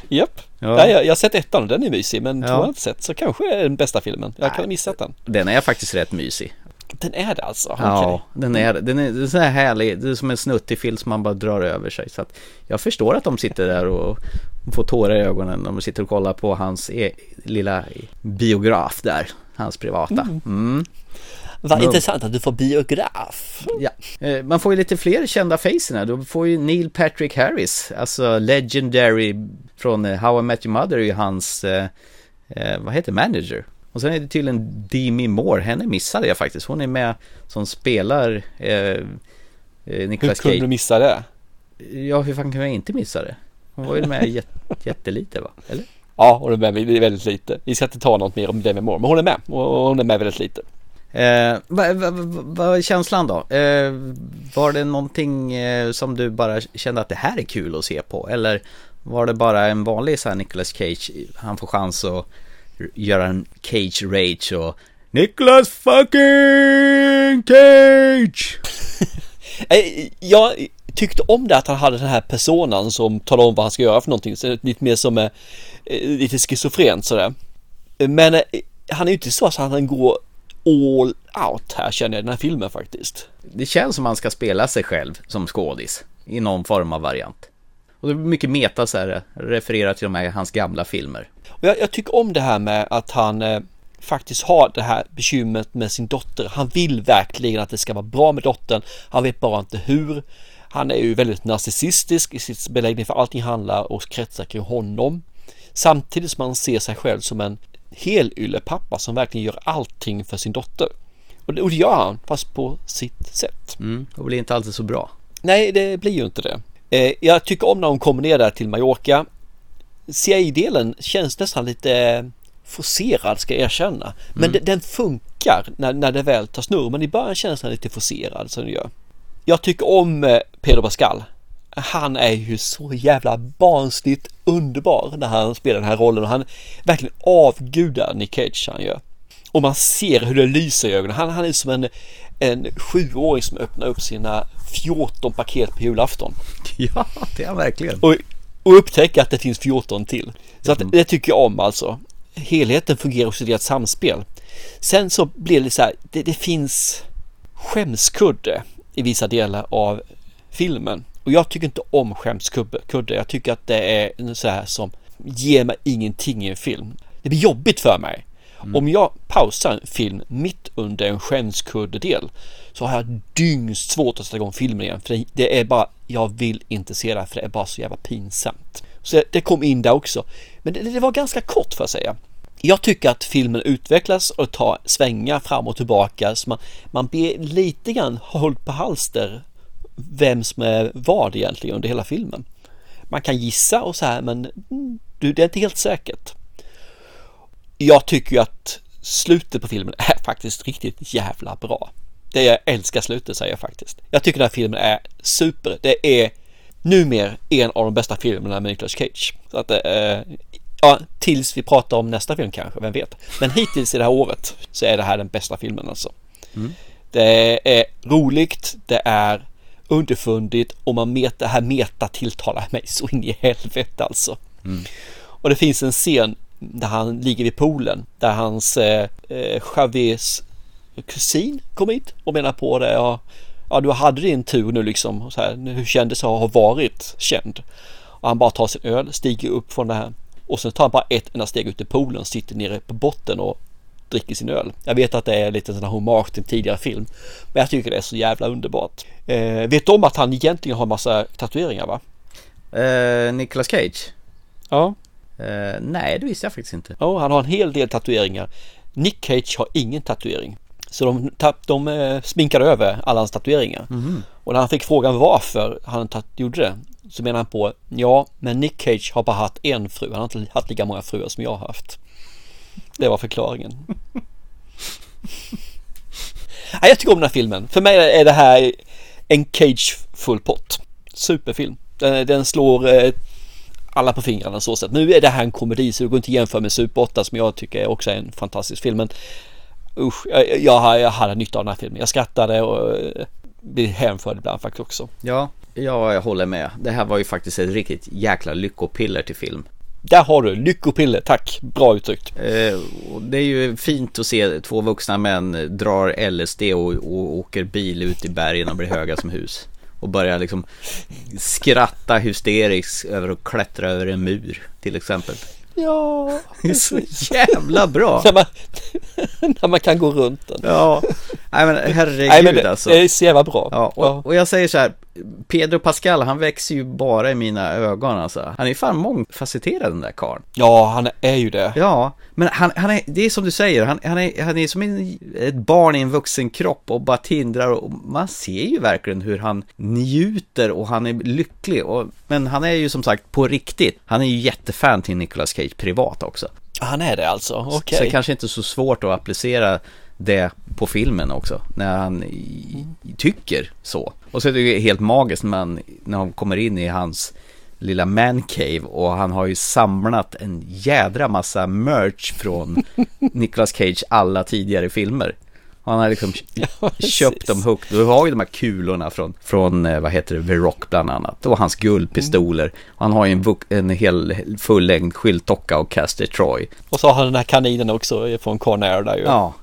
Japp. Ja. Ja. jag, jag har sett ettan och den är mysig men Ja. tvåan har jag inte sett så kanske är den bästa filmen. Jag kan ha missat den. Den är faktiskt rätt mysig. Den är det alltså? Ja, Okej. den är, den är, den är så här härlig. Det är som en snuttig film som man bara drar över sig. Så att jag förstår att de sitter där och får tårar i ögonen de sitter och kollar på hans e- lilla biograf där. Hans privata. Mm. Vad Mum. intressant att du får biograf. Ja. Eh, Man får ju lite fler kända facen här. Du får ju Neil Patrick Harris, alltså legendary från eh, How I Met Your Mother är ju hans, eh, eh, vad heter manager? Och sen är det tydligen Demi Moore, henne missade jag faktiskt. Hon är med som spelar eh, eh, Hur Nicolas kunde du Cage. missa det? Ja, hur fan kan jag inte missa det? Hon var ju med jät- jättelite va? Eller? Ja, hon är med väldigt lite. Vi ska inte ta något mer om Demi Moore, men hon är med och hon är med väldigt lite. Eh, vad va, va, vad är känslan då? Eh, var det någonting eh, som du bara kände att det här är kul att se på? Eller var det bara en vanlig så här Nicolas Cage, han får chans att göra en Cage Rage och Nicolas fucking Cage! Eh, Jag tyckte om det att han hade den här personan som talar om vad han ska göra för någonting. Så lite mer som eh, eh, lite schizofrent sådär. Men eh, han är ju inte så att han går all out här känner jag i den här filmen faktiskt. Det känns som han ska spela sig själv som skådis i någon form av variant. Och det är mycket meta så här, refererar till de här hans gamla filmer. Och jag, jag tycker om det här med att han eh, faktiskt har det här bekymret med sin dotter. Han vill verkligen att det ska vara bra med dottern. Han vet bara inte hur. Han är ju väldigt narcissistisk i sitt beläggning för allting handlar och kretsar kring honom. Samtidigt som han ser sig själv som en helylle-pappa som verkligen gör allting för sin dotter. Och det, och det gör han, fast på sitt sätt. Mm, och blir inte alltid så bra. Nej, det blir ju inte det. Eh, jag tycker om när hon kommer ner där till Mallorca. CIA-delen känns nästan lite forcerad ska jag erkänna. Men Mm. den, den funkar när, när det väl tar snurr. Men i början känns den lite forcerad som den gör. Jag tycker om eh, Pedro Pascal. Han är ju så jävla barnsligt underbar när han spelar den här rollen och han verkligen avgudar Nick Cage han gör. Och man ser hur det lyser i ögonen. Han, han är som en, en sjuåring som öppnar upp sina 14 paket på julafton. Ja, det är verkligen. Och, och upptäcker att det finns 14 till. Så att det tycker jag om alltså. Helheten fungerar också i ett samspel. Sen så blir det så här, det, det finns skämskudde i vissa delar av filmen. Och jag tycker inte om skämskudde. Jag tycker att det är så här som ger mig ingenting i en film. Det blir jobbigt för mig. Om jag pausar en film mitt under en skämskuddedel så har jag dyngst svårt att sätta igång filmen igen. För det, är bara, jag vill inte se det här för det är bara så jävla pinsamt. Så det, kom in där också. Men det, det var ganska kort för att säga. Jag tycker att filmen utvecklas och tar svängar fram och tillbaka så man, man blir lite grann håll på halster vem som är vad egentligen under hela filmen. Man kan gissa och så här men mm, du, det är inte helt säkert. Jag tycker ju att slutet på filmen är faktiskt riktigt jävla bra. Det jag älskar slutet säger jag faktiskt. Jag tycker den här filmen är super. Det är numera en av de bästa filmerna med Nicolas Cage. Så att, eh, ja, tills vi pratar om nästa film kanske, vem vet. Men hittills i det här året så är det här den bästa filmen alltså. Mm. Det är roligt, det är underfundigt och man met, det här meta tilltalar mig så in i helvete alltså. Mm. Och det finns en scen där han ligger vid poolen där hans eh, eh, Javiers kusin kom hit och menar på det. Ja, ja, du hade din tur nu liksom. Så här, hur kändes det att ha varit känd? Och han bara tar sin öl, stiger upp från det här och sen tar han bara ett enda steg ut i poolen, sitter nere på botten och dricker sin öl. Jag vet att det är lite sån här hommage till en tidigare film. Men jag tycker det är så jävla underbart. Eh, vet du om att han egentligen har massa tatueringar va? Eh, Nicolas Cage? Ja. Eh, nej, det visste jag faktiskt inte. Ja, han har en hel del tatueringar. Nick Cage har ingen tatuering. Så de, tapp, de eh, sminkade över alla hans tatueringar. Mhm. Och när han fick frågan varför han gjorde det så menar han på ja, men Nick Cage har bara haft en fru. Han har inte haft lika många fruar som jag har haft. Det var förklaringen. Nej, jag tycker om den här filmen. För mig är det här en Cage full pott. Superfilm. Den, den slår eh, alla på fingrarna så sätt. Nu är det här en komedi så det går inte att jämföra med Super 8 som jag tycker är också en fantastisk film. Men usch, jag, jag, jag hade nytta av den här filmen. Jag skrattade och eh, blev hänförd ibland faktiskt också. Ja, ja, jag håller med. Det här var ju faktiskt ett riktigt jäkla lyckopiller till film. Där har du, lyckopiller, tack, bra uttryckt. Eh, det är ju fint att se två vuxna män drar LSD och, och åker bil ut i bergen och blir höga som hus. Och börjar liksom skratta hysteriskt över att klättra över en mur till exempel. Ja, Det är så jävla bra. när, man, när man kan gå runt den. Ja, nej men herregud Nej, men det, alltså. det är så jävla bra. Ja, och, och jag säger så här, Pedro Pascal han växer ju bara i mina ögon alltså. Han är fan mångfacetterad den där karln. Ja, han är ju det. Ja, men han, han är, det är som du säger, han, han, är, han är som en, ett barn i en vuxen kropp och bara tindrar och man ser ju verkligen hur han njuter och han är lycklig. Och, men han är ju som sagt på riktigt, han är ju jättefan till Nicolas Cage privat också. Han är det alltså, okej. Så det kanske inte är så svårt att applicera det på filmen också, när han i, tycker så. Och så är det helt magiskt när, man, när han kommer in i hans lilla mancave och han har ju samlat en jädra massa merch från Nicolas Cage alla tidigare filmer. Han har liksom köpt dem högt. Du har ju de här kulorna från, från eh, vad heter det, The Rock bland annat. Och hans guldpistoler. Han har ju en, en hel fullängd skyltdocka och Caster Troy. Och så har han den här kaninen också från Conair där ju. Ja,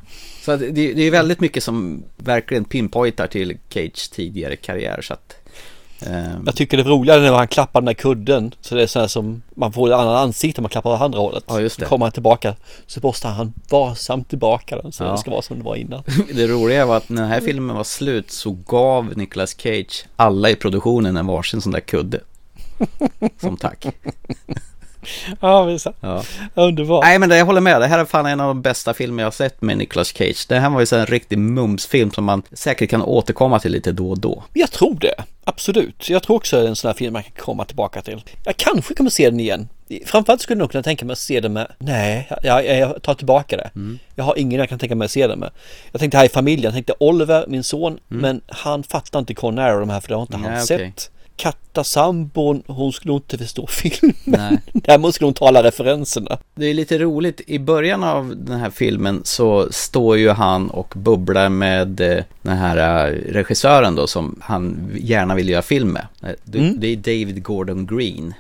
så det, det är väldigt mycket som verkligen pinpointar till Cage tidigare karriär. Så att, ehm, Jag tycker det är roligare när han klappar den där kudden. Så det är så här som man får ett annat ansikte om man klappar åt andra hållet. Ja, just det. Så kommer han tillbaka så borstar han varsamt tillbaka den så Ja. det ska vara som det var innan. det roliga var att när den här filmen var slut så gav Nicolas Cage alla i produktionen en varsin sån där kudde. Som tack. Ja, visst. Ja. Underbart. Nej men det, jag håller med, det här är fan en av de bästa filmer jag har sett med Nicolas Cage. Det här var ju så en riktig mumsfilm som man säkert kan återkomma till lite då och då. Jag tror det, absolut. Jag tror också det är en sån här film man kan komma tillbaka till. Jag kanske kommer se den igen. Framförallt skulle jag nog kunna tänka mig att se den med, nej, jag, jag, tar tillbaka det. Jag har ingen jag kan tänka mig att se den med. Jag tänkte här i familjen, jag tänkte Oliver, min son, men han fattar inte Conair och de här för det har inte Nej, han okej. sett. Katta sambon, hon skulle inte förstå filmen. Nej. Däremot skulle hon tala referenserna. Det är lite roligt, i början av den här filmen så står ju han och bubblar med eh, den här eh, regissören då som han gärna vill göra film med. Eh, Det, Mm. det är David Gordon Green.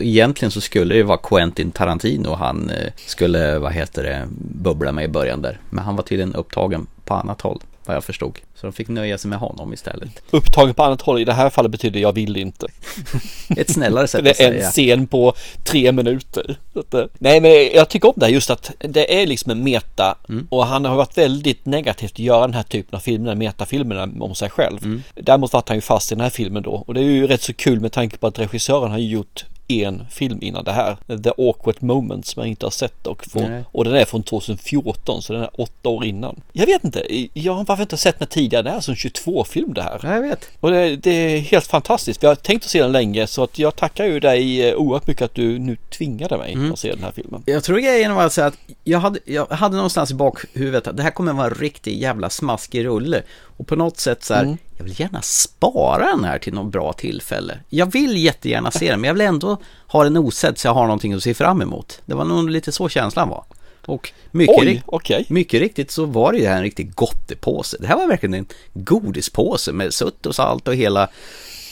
Egentligen så skulle det vara Quentin Tarantino han skulle, vad heter det, bubbla med i början där. Men han var tydligen upptagen på annat håll. Vad jag förstod. Så de fick nöja sig med honom istället. Upptagen på annat håll i det här fallet betyder jag vill inte. Ett snällare sätt att Det är en säga. scen på tre minuter. Eh, nej men jag tycker om det här just att det är liksom en meta Mm. och han har varit väldigt negativ till att göra den här typen av filmer, metafilmerna om sig själv. Mm. Däremot var han ju fast i den här filmen då och det är ju rätt så kul med tanke på att regissören har gjort en film innan det här. The Awkward Moment som jag inte har sett och, från, Nej. och den är från 2014 så den är åtta år innan. Jag vet inte, jag har varför inte sett den tidigare? Det är alltså en 22-film det här. Ja, jag vet. Och det, det är helt fantastiskt. Vi har tänkt att se den länge så att jag tackar ju dig eh, oerhört mycket att du nu tvingade mig Mm. att se den här filmen. Jag tror grejen var att säga att jag hade, jag hade någonstans i bakhuvudet att det här kommer vara en riktig jävla smaskig rulle. Och på något sätt så här, Mm. Jag vill gärna spara den här till något bra tillfälle. Jag vill jättegärna se den, men jag vill ändå ha den osedd så jag har någonting att se fram emot. Det var nog lite så känslan var. Och mycket, Oj, rikt- okej. mycket riktigt så var det ju här en riktig gottepåse. Det här var verkligen en godispåse med sutt och salt och hela,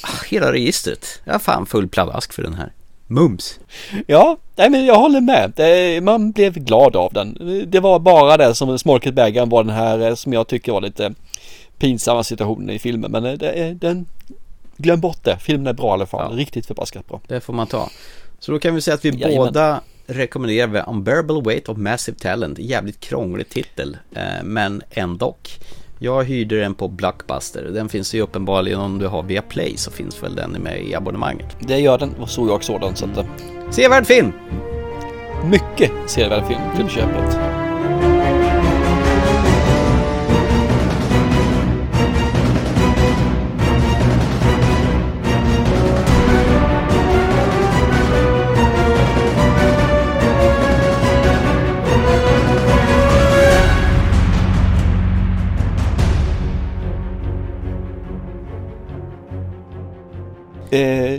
ah, hela registret. Jag har fan full pladask för den här. Mums! Ja, nej men jag håller med. Man blev glad av den. Det var bara det som smolket bägaren var den här eh, som jag tycker var lite pinsamma situationen i filmen. Men eh, det, är- den, glöm bort det. Filmen är bra i alla fall. Riktigt förbaskat bra. Det får man ta. Så då kan vi säga att vi Jajamän. båda rekommenderar The Unbearable Weight of Massive Talent. Jävligt krånglig titel, eh, men ändå. Jag hyrde den på Blockbuster. Den finns ju uppenbarligen om du har via Play så finns väl den med i abonnemanget. Det gör den och så jag sådan. Så att, eh, Sevärd film! mycket sevärd film till köpet.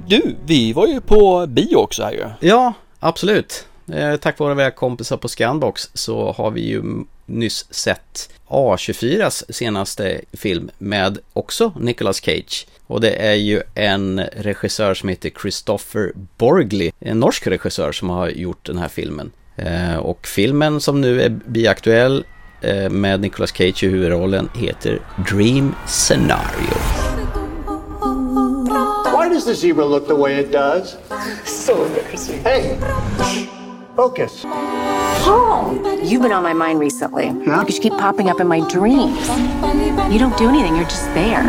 Du, vi var ju på bio också här ju. Ja, absolut. Eh, tack vare våra kompisar på Scanbox så har vi ju nyss sett A24s senaste film med också Nicolas Cage. Och det är ju en regissör som heter Christopher Borgli, en norsk regissör som har gjort den här filmen. Eh, och filmen som nu är biaktuell eh, med Nicolas Cage i huvudrollen heter Dream Scenario. Why does the zebra look the way it does? So embarrassing. Hey, focus. Paul, you've been on my mind recently. Yeah? Because you keep popping up in my dreams. You don't do anything, you're just there.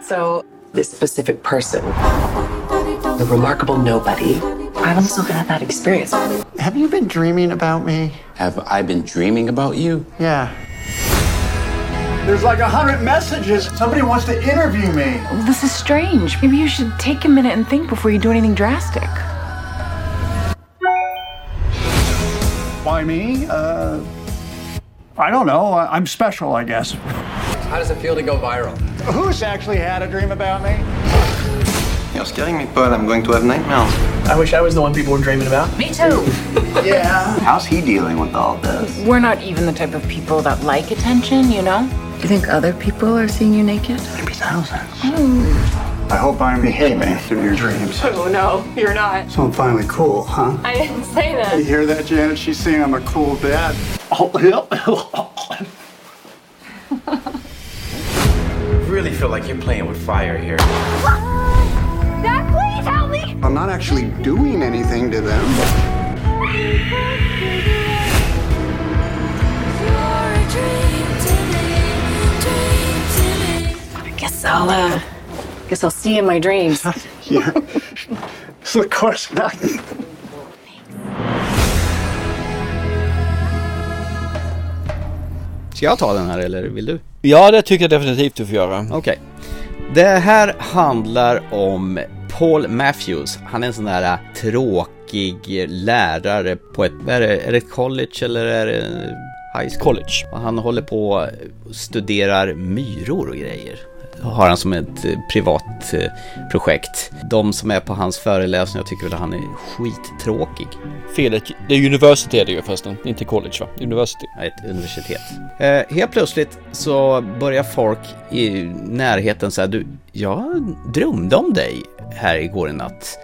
So, this specific person, the remarkable nobody, I've also had that experience. Have you been dreaming about me? Have I been dreaming about you? Yeah. There's like a hundred messages. Somebody wants to interview me. This is strange. Maybe you should take a minute and think before you do anything drastic. Why me? Uh, I don't know. I- I'm special, I guess. How does it feel to go viral? Who's actually had a dream about me? You're scaring me, but I'm going to have nightmares. I wish I was the one people were dreaming about. Me too. Yeah. How's he dealing with all this? We're not even the type of people that like attention, you know? Do you think other people are seeing you naked? Maybe thousands. I hope I'm behaving in your dreams. Oh no, you're not. So I'm finally cool, huh? I didn't say that. You hear that, Janet? She's saying I'm a cool dad. Oh, really feel like you're playing with fire here. Dad, please help me! I'm not actually doing anything to them. I guess I'll, uh, guess I'll see you in my dreams. yeah. Of course not. Ska jag ta den här eller vill du? Ja, det tycker jag definitivt du får göra. Okej. Det här handlar om Paul Matthews. Han är en sån där äh, tråkig lärare på ett, är det, är det ett college eller är det high school? College. Och han håller på och studerar myror och grejer. Har han som ett eh, privat eh, projekt. De som är på hans föreläsningar tycker väl att han är skittråkig. Felet, det är university är det ju förresten, inte college va? University. Ja, ett universitet. Eh, helt plötsligt så börjar folk i närheten säga du, jag drömde om dig här igår i natt.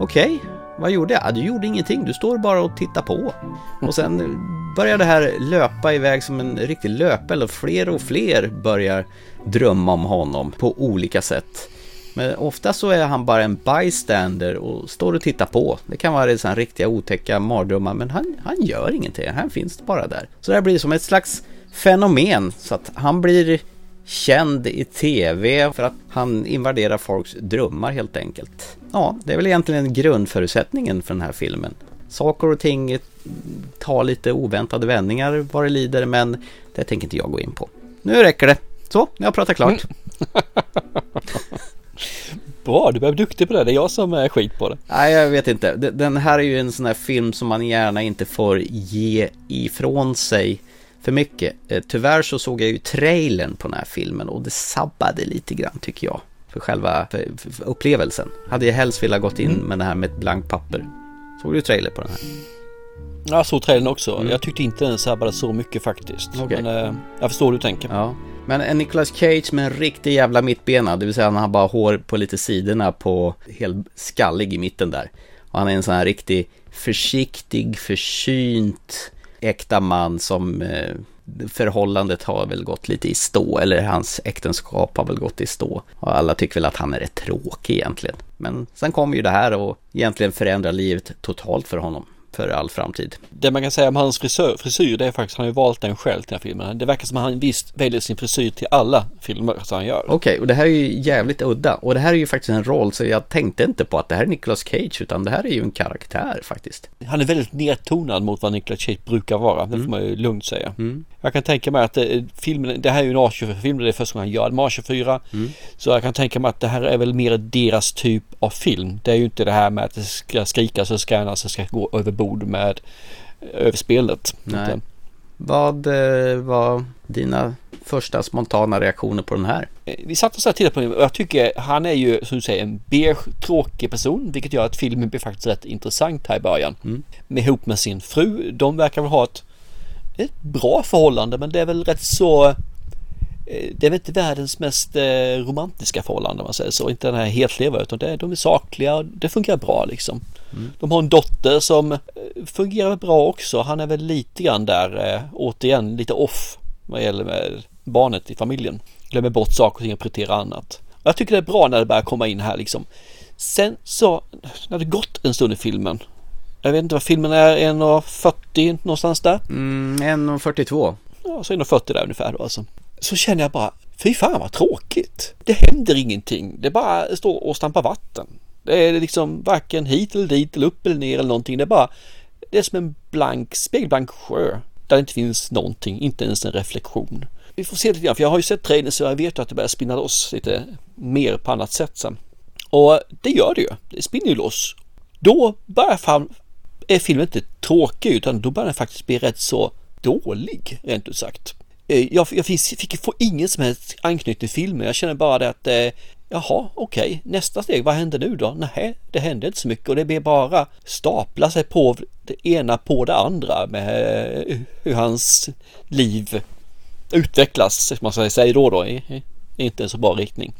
Okej, vad gjorde jag? Du gjorde ingenting, du står bara och tittar på. Och sen börjar det här löpa iväg som en riktig löpeld och fler och fler börjar drömma om honom på olika sätt. Men ofta så är han bara en bystander och står och tittar på. Det kan vara sådana riktiga otäcka mardrömmar men han, han gör ingenting. Han finns bara där. Så det här blir som ett slags fenomen så att han blir känd i tv för att han invaderar folks drömmar helt enkelt. Ja, det är väl egentligen grundförutsättningen för den här filmen. Saker och ting tar lite oväntade vändningar vad det lider men det tänker inte jag gå in på. Nu räcker det. Så, jag har pratat klart. Bra, du bli duktig på det. Det är jag som är skit på det. Nej, jag vet inte. Den här är ju en sån här film som man gärna inte får ge ifrån sig för mycket. Eh, tyvärr så såg jag ju trailern på den här filmen och det sabbade lite grann tycker jag. För själva för, för upplevelsen. Hade jag helst velat gått in mm. med det här med ett blankt papper. Såg du trailer på den här? Jag såg trailern också. Mm. Jag tyckte inte den sabbade så mycket faktiskt. Okay. Men eh, jag förstår hur du tänker. Ja. Men en Nicolas Cage med en riktig jävla mittbena, det vill säga han har bara hår på lite sidorna på helt skallig i mitten där. Och han är en sån här riktig försiktig, försynt, äkta man som eh, förhållandet har väl gått lite i stå, eller hans äktenskap har väl gått i stå. Och alla tycker väl att han är rätt tråkig egentligen. Men sen kommer ju det här och egentligen förändrar livet totalt för honom för all framtid. Det man kan säga om hans frisör, frisyr det är faktiskt att han har valt den själv till den här filmen. Det verkar som att han visst väljer sin frisyr till alla filmer som han gör. Okej, okay, och det här är ju jävligt udda. Och det här är ju faktiskt en roll så jag tänkte inte på att det här är Nicolas Cage utan det här är ju en karaktär faktiskt. Han är väldigt nedtonad mot vad Nicolas Cage brukar vara. Det får mm. man ju lugnt säga. Mm. Jag kan tänka mig att det, eh, filmen, det här är ju en A24-film, det är första gången han gör en A24. Mm. Så jag kan tänka mig att det här är väl mer deras typ av film. Det är ju inte det här med att det ska skrikas och scannas och ska gå över bord med överspelet. Nej. Vad eh, var dina första spontana reaktioner på den här? Eh, vi satt och tittade på den och jag tycker han är ju som du säger en beige tråkig person vilket gör att filmen blir faktiskt rätt intressant här i början. Mm. Med ihop med sin fru. De verkar väl ha ett ett bra förhållande men det är väl rätt så eh, det är väl inte världens mest eh, romantiska förhållande om man säger så. Inte den här hetleva utan det, de är sakliga. Det fungerar bra liksom. Mm. De har en dotter som eh, fungerar bra också. Han är väl lite grann där återigen lite off vad gäller med barnet i familjen. Glömmer bort saker och ting och prioriterar annat. Jag tycker det är bra när det börjar komma in här liksom. Sen så när det gått en stund i filmen jag vet inte vad filmen är, 1.40 någonstans där? Mm, 1.42. Ja, så 1.40 där ungefär då alltså. Så känner jag bara, fy fan vad tråkigt. Det händer ingenting. Det bara står och stampar vatten. Det är liksom varken hit eller dit eller upp eller ner eller någonting. Det är bara, det är som en blank, spegelblank sjö. Där det inte finns någonting, inte ens en reflektion. Vi får se lite grann, för jag har ju sett trailern så jag vet att det börjar spinna loss lite mer på annat sätt sen. Och det gör det ju. Det spinner ju loss. Då börjar fan är filmen inte tråkig utan då börjar den faktiskt bli rätt så dålig rent ut sagt. Eh, jag, jag fick få ingen som helst anknytning till filmen. Jag känner bara det att eh, jaha, okej, okay. nästa steg, vad händer nu då? Nej, det hände inte så mycket och det blir bara stapla sig på det ena på det andra med eh, hur hans liv utvecklas, som man ska säga då då, i, i inte en så bra riktning.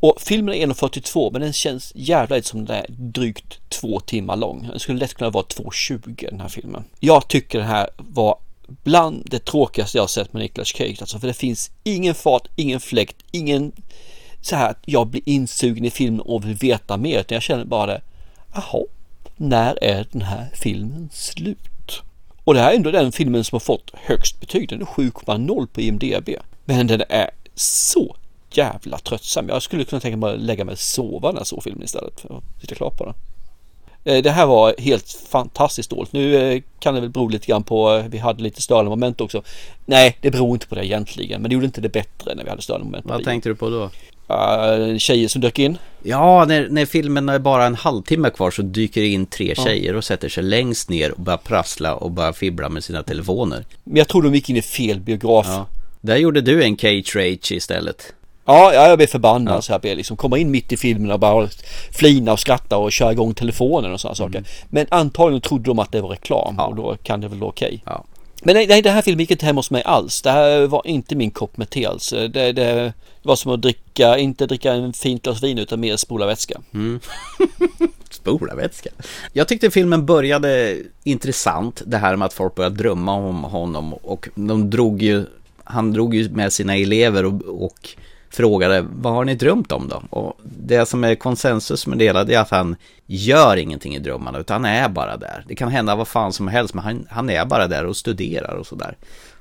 Och filmen är 1.42 men den känns jävligt som den är drygt två timmar lång. Den skulle lätt kunna vara 2.20 den här filmen. Jag tycker den här var bland det tråkigaste jag har sett med Nicolas Cage. Alltså för det finns ingen fart, ingen fläkt, ingen så här att jag blir insugen i filmen och vill veta mer. Utan jag känner bara det. Jaha, när är den här filmen slut? Och det här är ändå den filmen som har fått högst betyg. Den är 7,0 på IMDB. Men den är så jävla tröttsam. Jag skulle kunna tänka mig att lägga mig och sova när jag såg filmen istället för att sitta klar på den. Eh, det här var helt fantastiskt dåligt. Nu eh, kan det väl bero lite grann på, eh, vi hade lite störande moment också. Nej, det beror inte på det egentligen, men det gjorde inte det bättre när vi hade störande moment. Vad tänkte du på då? Uh, tjejer som dök in. Ja, när, när filmen är bara en halvtimme kvar så dyker det in tre tjejer och sätter sig längst ner och börjar prassla och börjar fibbla med sina telefoner. Men jag tror de gick in i fel biograf. Ja. Där gjorde du en Cage Rage istället. Ja, jag blev förbannad ja. så jag blev liksom komma in mitt i filmen och bara flina och skratta och köra igång telefonen och sådana mm. saker. Men antagligen trodde de att det var reklam ja. och då kan det väl vara okej. Okay. Ja. Men nej, nej, den här filmen gick inte hem hos mig alls. Det här var inte min kopp med te alls. Det, det var som att dricka, inte dricka en fint glas vin utan mer spola vätska. Mm. spola vätska. Jag tyckte filmen började intressant. Det här med att folk började drömma om honom och de drog ju, han drog ju med sina elever och, och frågade vad har ni drömt om då? Och det som är konsensus med det hela är att han gör ingenting i drömmarna utan han är bara där. Det kan hända vad fan som helst men han, han är bara där och studerar och sådär.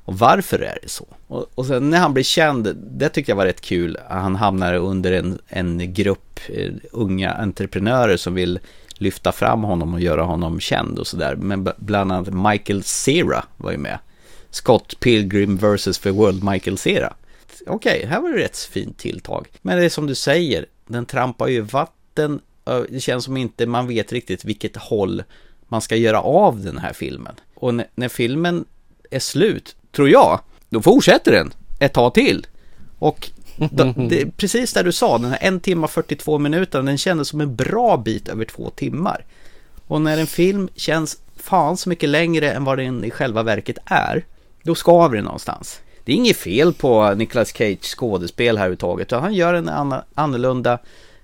Och varför är det så? Och, och sen när han blir känd, det tycker jag var rätt kul, han hamnar under en, en grupp eh, unga entreprenörer som vill lyfta fram honom och göra honom känd och sådär. Men bland annat Michael Cera var ju med. Scott Pilgrim vs. The World Michael Cera okej, okay, här var det rätt fint tilltag. Men det är som du säger, den trampar ju vatten. Det känns som inte man vet riktigt vilket håll man ska göra av den här filmen. Och när, när filmen är slut, tror jag, då fortsätter den ett tag till. Och då, det, precis där du sa, den här en timme 42 minuter, den kändes som en bra bit över två timmar. Och när en film känns fan så mycket längre än vad den i själva verket är, då skaver det någonstans det är inget fel på Nicolas Cage skådespel här överhuvudtaget. Han gör en annorlunda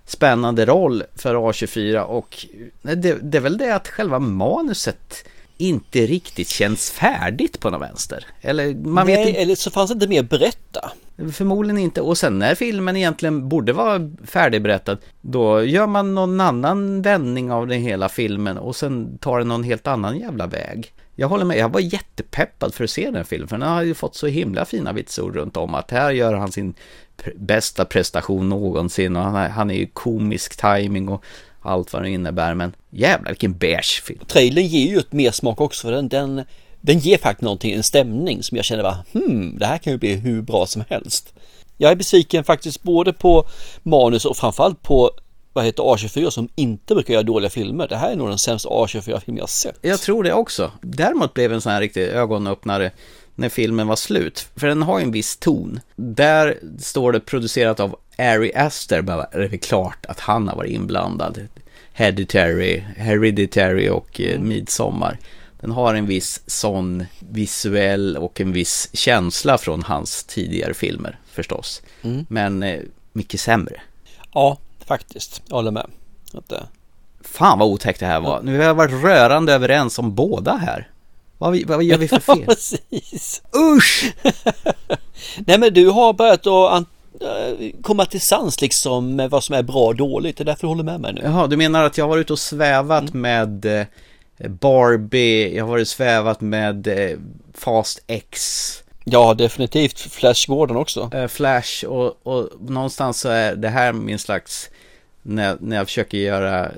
spännande roll för A24 och det, det är väl det att själva manuset inte riktigt känns färdigt på något vänster. Eller man Nej, vet inte. eller så fanns det inte mer att berätta. Förmodligen inte. Och sen när filmen egentligen borde vara färdigberättad, då gör man någon annan vändning av den hela filmen och sen tar den någon helt annan jävla väg. Jag håller med, jag var jättepeppad för att se den filmen, för den har ju fått så himla fina vitsord runt om att här gör han sin bästa prestation någonsin och han är, han är ju komisk timing och allt vad det innebär, men jävlar vilken beige film. Trailern ger ju ett mer smak också, för den, den, den ger faktiskt någonting, en stämning som jag känner bara, hmm, det här kan ju bli hur bra som helst. Jag är besviken faktiskt både på manus och framförallt på vad heter A24 som inte brukar göra dåliga filmer. Det här är nog den sämsta A24-film jag sett. Jag tror det också. Däremot blev en sån här riktig ögonöppnare när filmen var slut. För den har ju en viss ton. Där står det producerat av Ari Aster, bara är det klart att han har varit inblandad. Hereditary, Hereditary och eh, mm. Midsommar. Den har en viss sån visuell och en viss känsla från hans tidigare filmer förstås. Mm. Men eh, mycket sämre. Ja, faktiskt. Jag håller med. Att, uh... Fan vad otäckt det här var. Nu har vi varit rörande överens om båda här. Vad, vad gör vi för fel? precis. Usch! Nej men du har börjat att eh, komma till sans liksom med vad som är bra och dåligt. Det är därför du håller med mig nu. Jaha, du menar att jag har varit ute och svävat mm. med eh, Barbie, jag har varit svävat med Fast X. Ja, definitivt. Flash Gordon också. Eh, Flash och, och någonstans så är det här min slags när, när jag försöker göra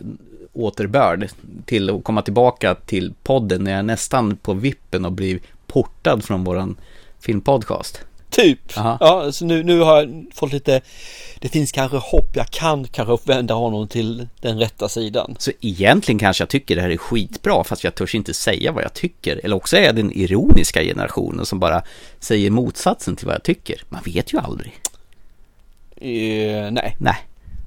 återbörd till att komma tillbaka till podden när jag är nästan på vippen och blir portad från våran filmpodcast. Typ. Aha. Ja, så nu, nu har jag fått lite, det finns kanske hopp, jag kan kanske vända honom till den rätta sidan. Så egentligen kanske jag tycker det här är skitbra, fast jag törs inte säga vad jag tycker. Eller också är jag den ironiska generationen som bara säger motsatsen till vad jag tycker. Man vet ju aldrig. Uh, nej. Nej.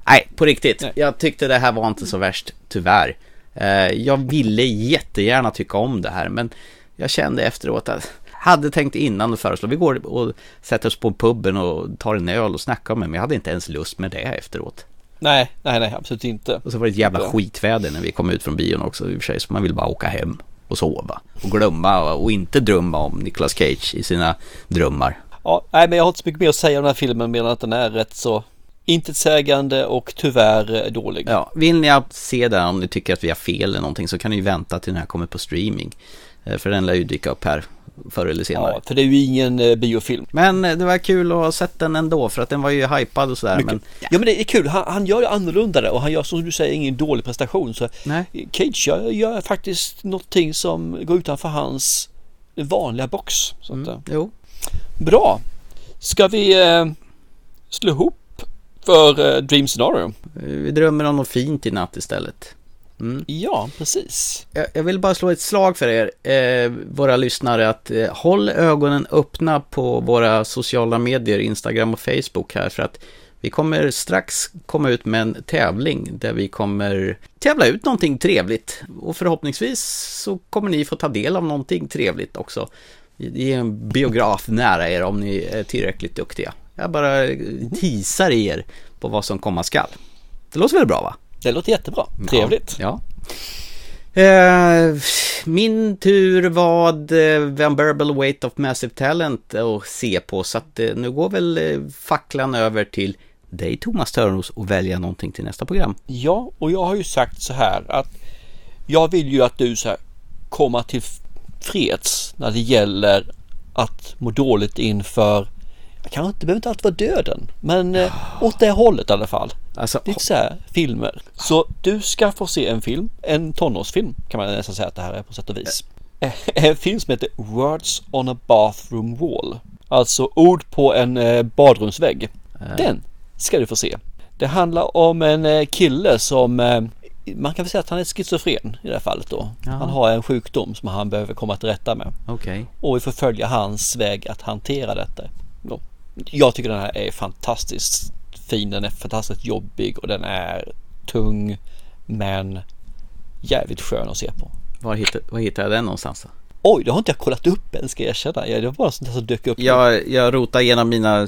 Nej, på riktigt. Nej. Jag tyckte det här var inte så värst, tyvärr. Eh, jag ville jättegärna tycka om det här, men jag kände efteråt att hade tänkt innan och föreslå, vi går och sätter oss på puben och tar en öl och snackar om det, men jag hade inte ens lust med det efteråt. Nej, nej, nej, absolut inte. Och så var det ett jävla skitväder när vi kom ut från bion också i och för sig, så man vill bara åka hem och sova och glömma och inte drömma om Nicolas Cage i sina drömmar. Ja, nej, men jag har inte så mycket mer att säga om den här filmen, medan att den är rätt så intetsägande och tyvärr dålig. Ja, vill ni se den om ni tycker att vi har fel eller någonting så kan ni vänta till den här kommer på streaming. Eh, för den lär ju dyka upp här förr eller senare. Ja, för det är ju ingen eh, biofilm. Men eh, det var kul att ha sett den ändå för att den var ju hypad och sådär. Men... Ja. men det är kul, han, han gör ju annorlunda och han gör som du säger ingen dålig prestation. Så Nej. Cage gör, gör faktiskt någonting som går utanför hans vanliga box. Så att, mm, jo. Bra. Ska vi eh, slå ihop för eh, Dream Scenario. Vi drömmer om något fint i natt istället. Mm. Ja, precis. Jag, vill bara slå ett slag för er, eh, våra lyssnare, att eh, håll ögonen öppna på våra sociala medier, Instagram och Facebook här, för att vi kommer strax komma ut med en tävling där vi kommer tävla ut någonting trevligt. Och förhoppningsvis så kommer ni få ta del av någonting trevligt också. Ge en biograf nära er om ni är tillräckligt duktiga. Jag bara teasar er på vad som komma skall. Det låter väl bra va? Det låter jättebra. Trevligt. Ja. ja. Eh, min tur var The Unbearable Weight of Massive Talent att se på så att eh, nu går väl eh, facklan över till dig Thomas Törnros och välja någonting till nästa program. Ja, och jag har ju sagt så här att jag vill ju att du så här komma till freds när det gäller att må dåligt inför kanske inte behöver inte alltid vara döden, men eh, åt det hållet i alla fall. Alltså, Lite så här filmer. Så du ska få se en film, en tonårsfilm kan man nästan säga att det här är på sätt och vis. En film som heter Words on a bathroom wall. Alltså ord på en eh, badrumsvägg. Den ska du få se. Det handlar om en eh, kille som eh, man kan väl säga att han är schizofren i det här fallet då. Jaha. Han har en sjukdom som han behöver komma till rätta med. Okej. Och vi får följa hans väg att hantera detta. Jag tycker den här är fantastiskt fin. Den är fantastiskt jobbig och den är tung men jävligt skön att se på. Var hittar, var hittar jag den någonstans då? Oj, det har inte jag kollat upp än ska jag erkänna. Det var bara sånt där som dök upp. Jag, jag rotar igenom mina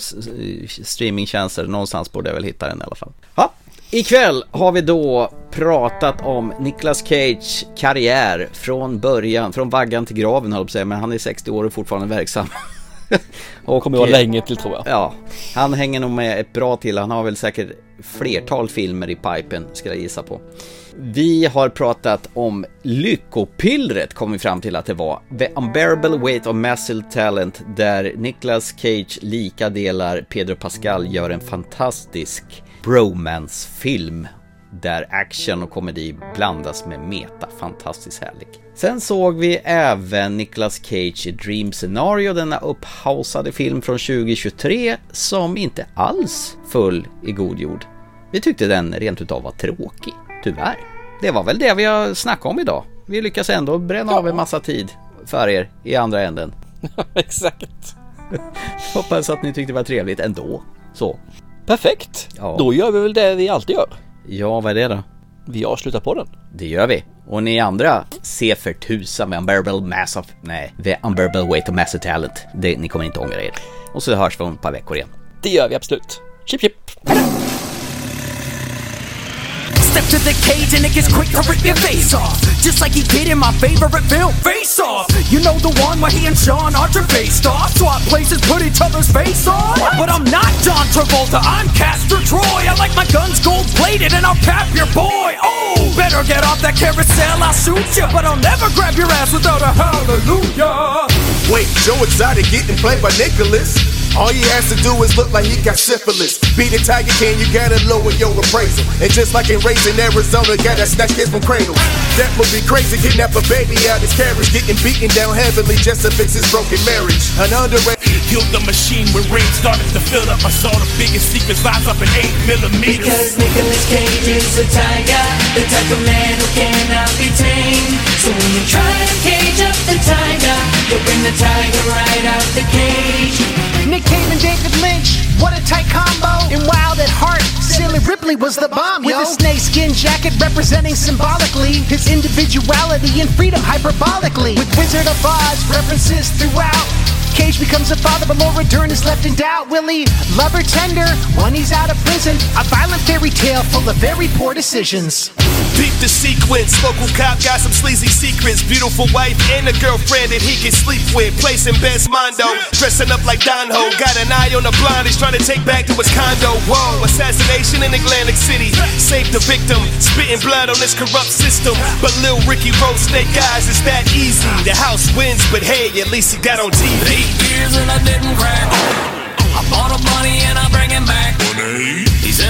streamingtjänster, någonstans borde jag väl hitta den i alla fall. Ja. Ikväll har vi då pratat om Nicolas Cage karriär från början, från vaggan till graven höll jag på att säga, men han är 60 år och fortfarande verksam. och Kommer vara länge till tror jag. Ja, han hänger nog med ett bra till. Han har väl säkert flertal filmer i pipen, ska jag gissa på. Vi har pratat om lyckopillret, kom vi fram till att det var. The Unbearable Weight of Massive Talent, där Nicolas Cage lika delar Pedro Pascal gör en fantastisk bromance-film där action och komedi blandas med meta, fantastiskt härlig. Sen såg vi även Nicolas Cage i Dream Scenario, denna upphausade film från 2023 som inte alls föll i god jord. Vi tyckte den rent utav var tråkig, tyvärr. Det var väl det vi har snackat om idag. Vi lyckas ändå bränna av en massa tid för er i andra änden. Exakt. Hoppas att ni tyckte det var trevligt ändå. Så. Perfekt. Ja. Då gör vi väl det vi alltid gör. Ja, vad är det då? Vi avslutar på den. Det gör vi. Och ni andra, se för tusan med Unbearable Mass of... Nej, The Unbearable Weight of Massive Talent. Det, ni kommer inte ångra er. Och så hörs vi om ett par veckor igen. Det gör vi absolut. Chip chip! Step to the cage and it gets quick to rip your face off. Just like he did in my favorite film, Face Off. You know the one where he and Sean Archer faced off. Swap places, put each other's face on. But I'm not John Travolta, I'm Castor Troy. I like my guns gold plated and I'll cap your boy. Oh, better get off that carousel, I'll shoot you. But I'll never grab your ass without a hallelujah. Wait, Joe Exotic getting played by Nicholas. All he has to do is look like he got syphilis. Beat a Tiger King, you gotta lower your appraisal. And just like in racing Arizona, gotta snatch kids from cradles. That would be crazy, kidnap a baby out his carriage, getting beaten down heavily just to fix his broken marriage. An underrated. Killed the machine when rain started to fill up. I saw the biggest secrets lies up in 8 millimeters. Because Nicolas Cage is a tiger, the type of man who cannot be tamed. So when you try to cage up the tiger, you'll bring the tiger right out the cage. Nick Cave and David Lynch, what a tight combo. And Wild at Heart, Silly Ripley was the bomb, With a snakeskin jacket representing symbolically his individuality and freedom hyperbolically. With Wizard of Oz references throughout. Cage becomes a father, but Laura Dern is left in doubt. Will he love her tender when he's out of prison? A violent fairy tale full of very poor decisions. Beat the sequence. Local cop got some sleazy secrets. Beautiful wife and a girlfriend that he can sleep with. Placing best mondo. Dressing up like Don Ho. Got an eye on the blind. He's trying to take back to his condo. Whoa. Assassination in Atlantic City. Save the victim. Spitting blood on this corrupt system. But Lil Ricky wrote Snake Eyes. It's that easy. The house wins, but hey, at least he got on TV. Eight years and I didn't crack. I bought a bunny and I bring him back.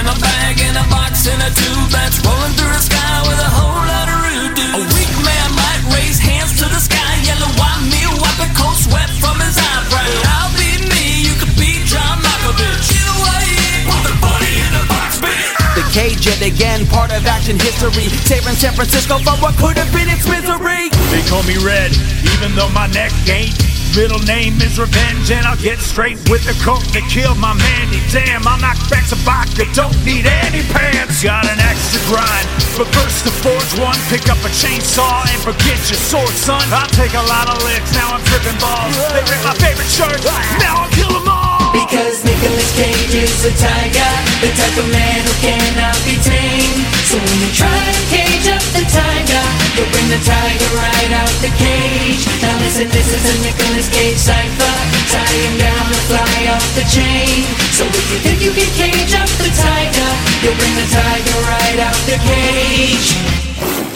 He's in a bag, in a box, in a tube that's rolling through the sky with a whole lot of rude dudes. A weak man might raise hands to the sky, yellow white meal, wiping cold sweat from his eyebrow. I'll be me, you could be John Malkovich. Get away, put the bunny in a box, bitch. The cage yet again, part of action history. Tearing San Francisco from what could have been its misery. They call me Red, even though my neck ain't. Middle name is Revenge, and I'll get straight with the coke that killed my Mandy. Damn, I'll knock back some vodka, don't need any pants. Got an extra grind, But first to forge one, pick up a chainsaw and forget your sword, son. I take a lot of licks, now I'm tripping balls. They rip my favorite shirt, now I'll kill them all. Because Nicolas Cage is a tiger, the type of man who cannot be tamed. So when you try to cage up the tiger, you'll bring the tiger right out the cage. Now listen, this is a Nicolas Cage cipher. Tie him down to fly off the chain. So if you think you can cage up the tiger, you'll bring the tiger right out the cage.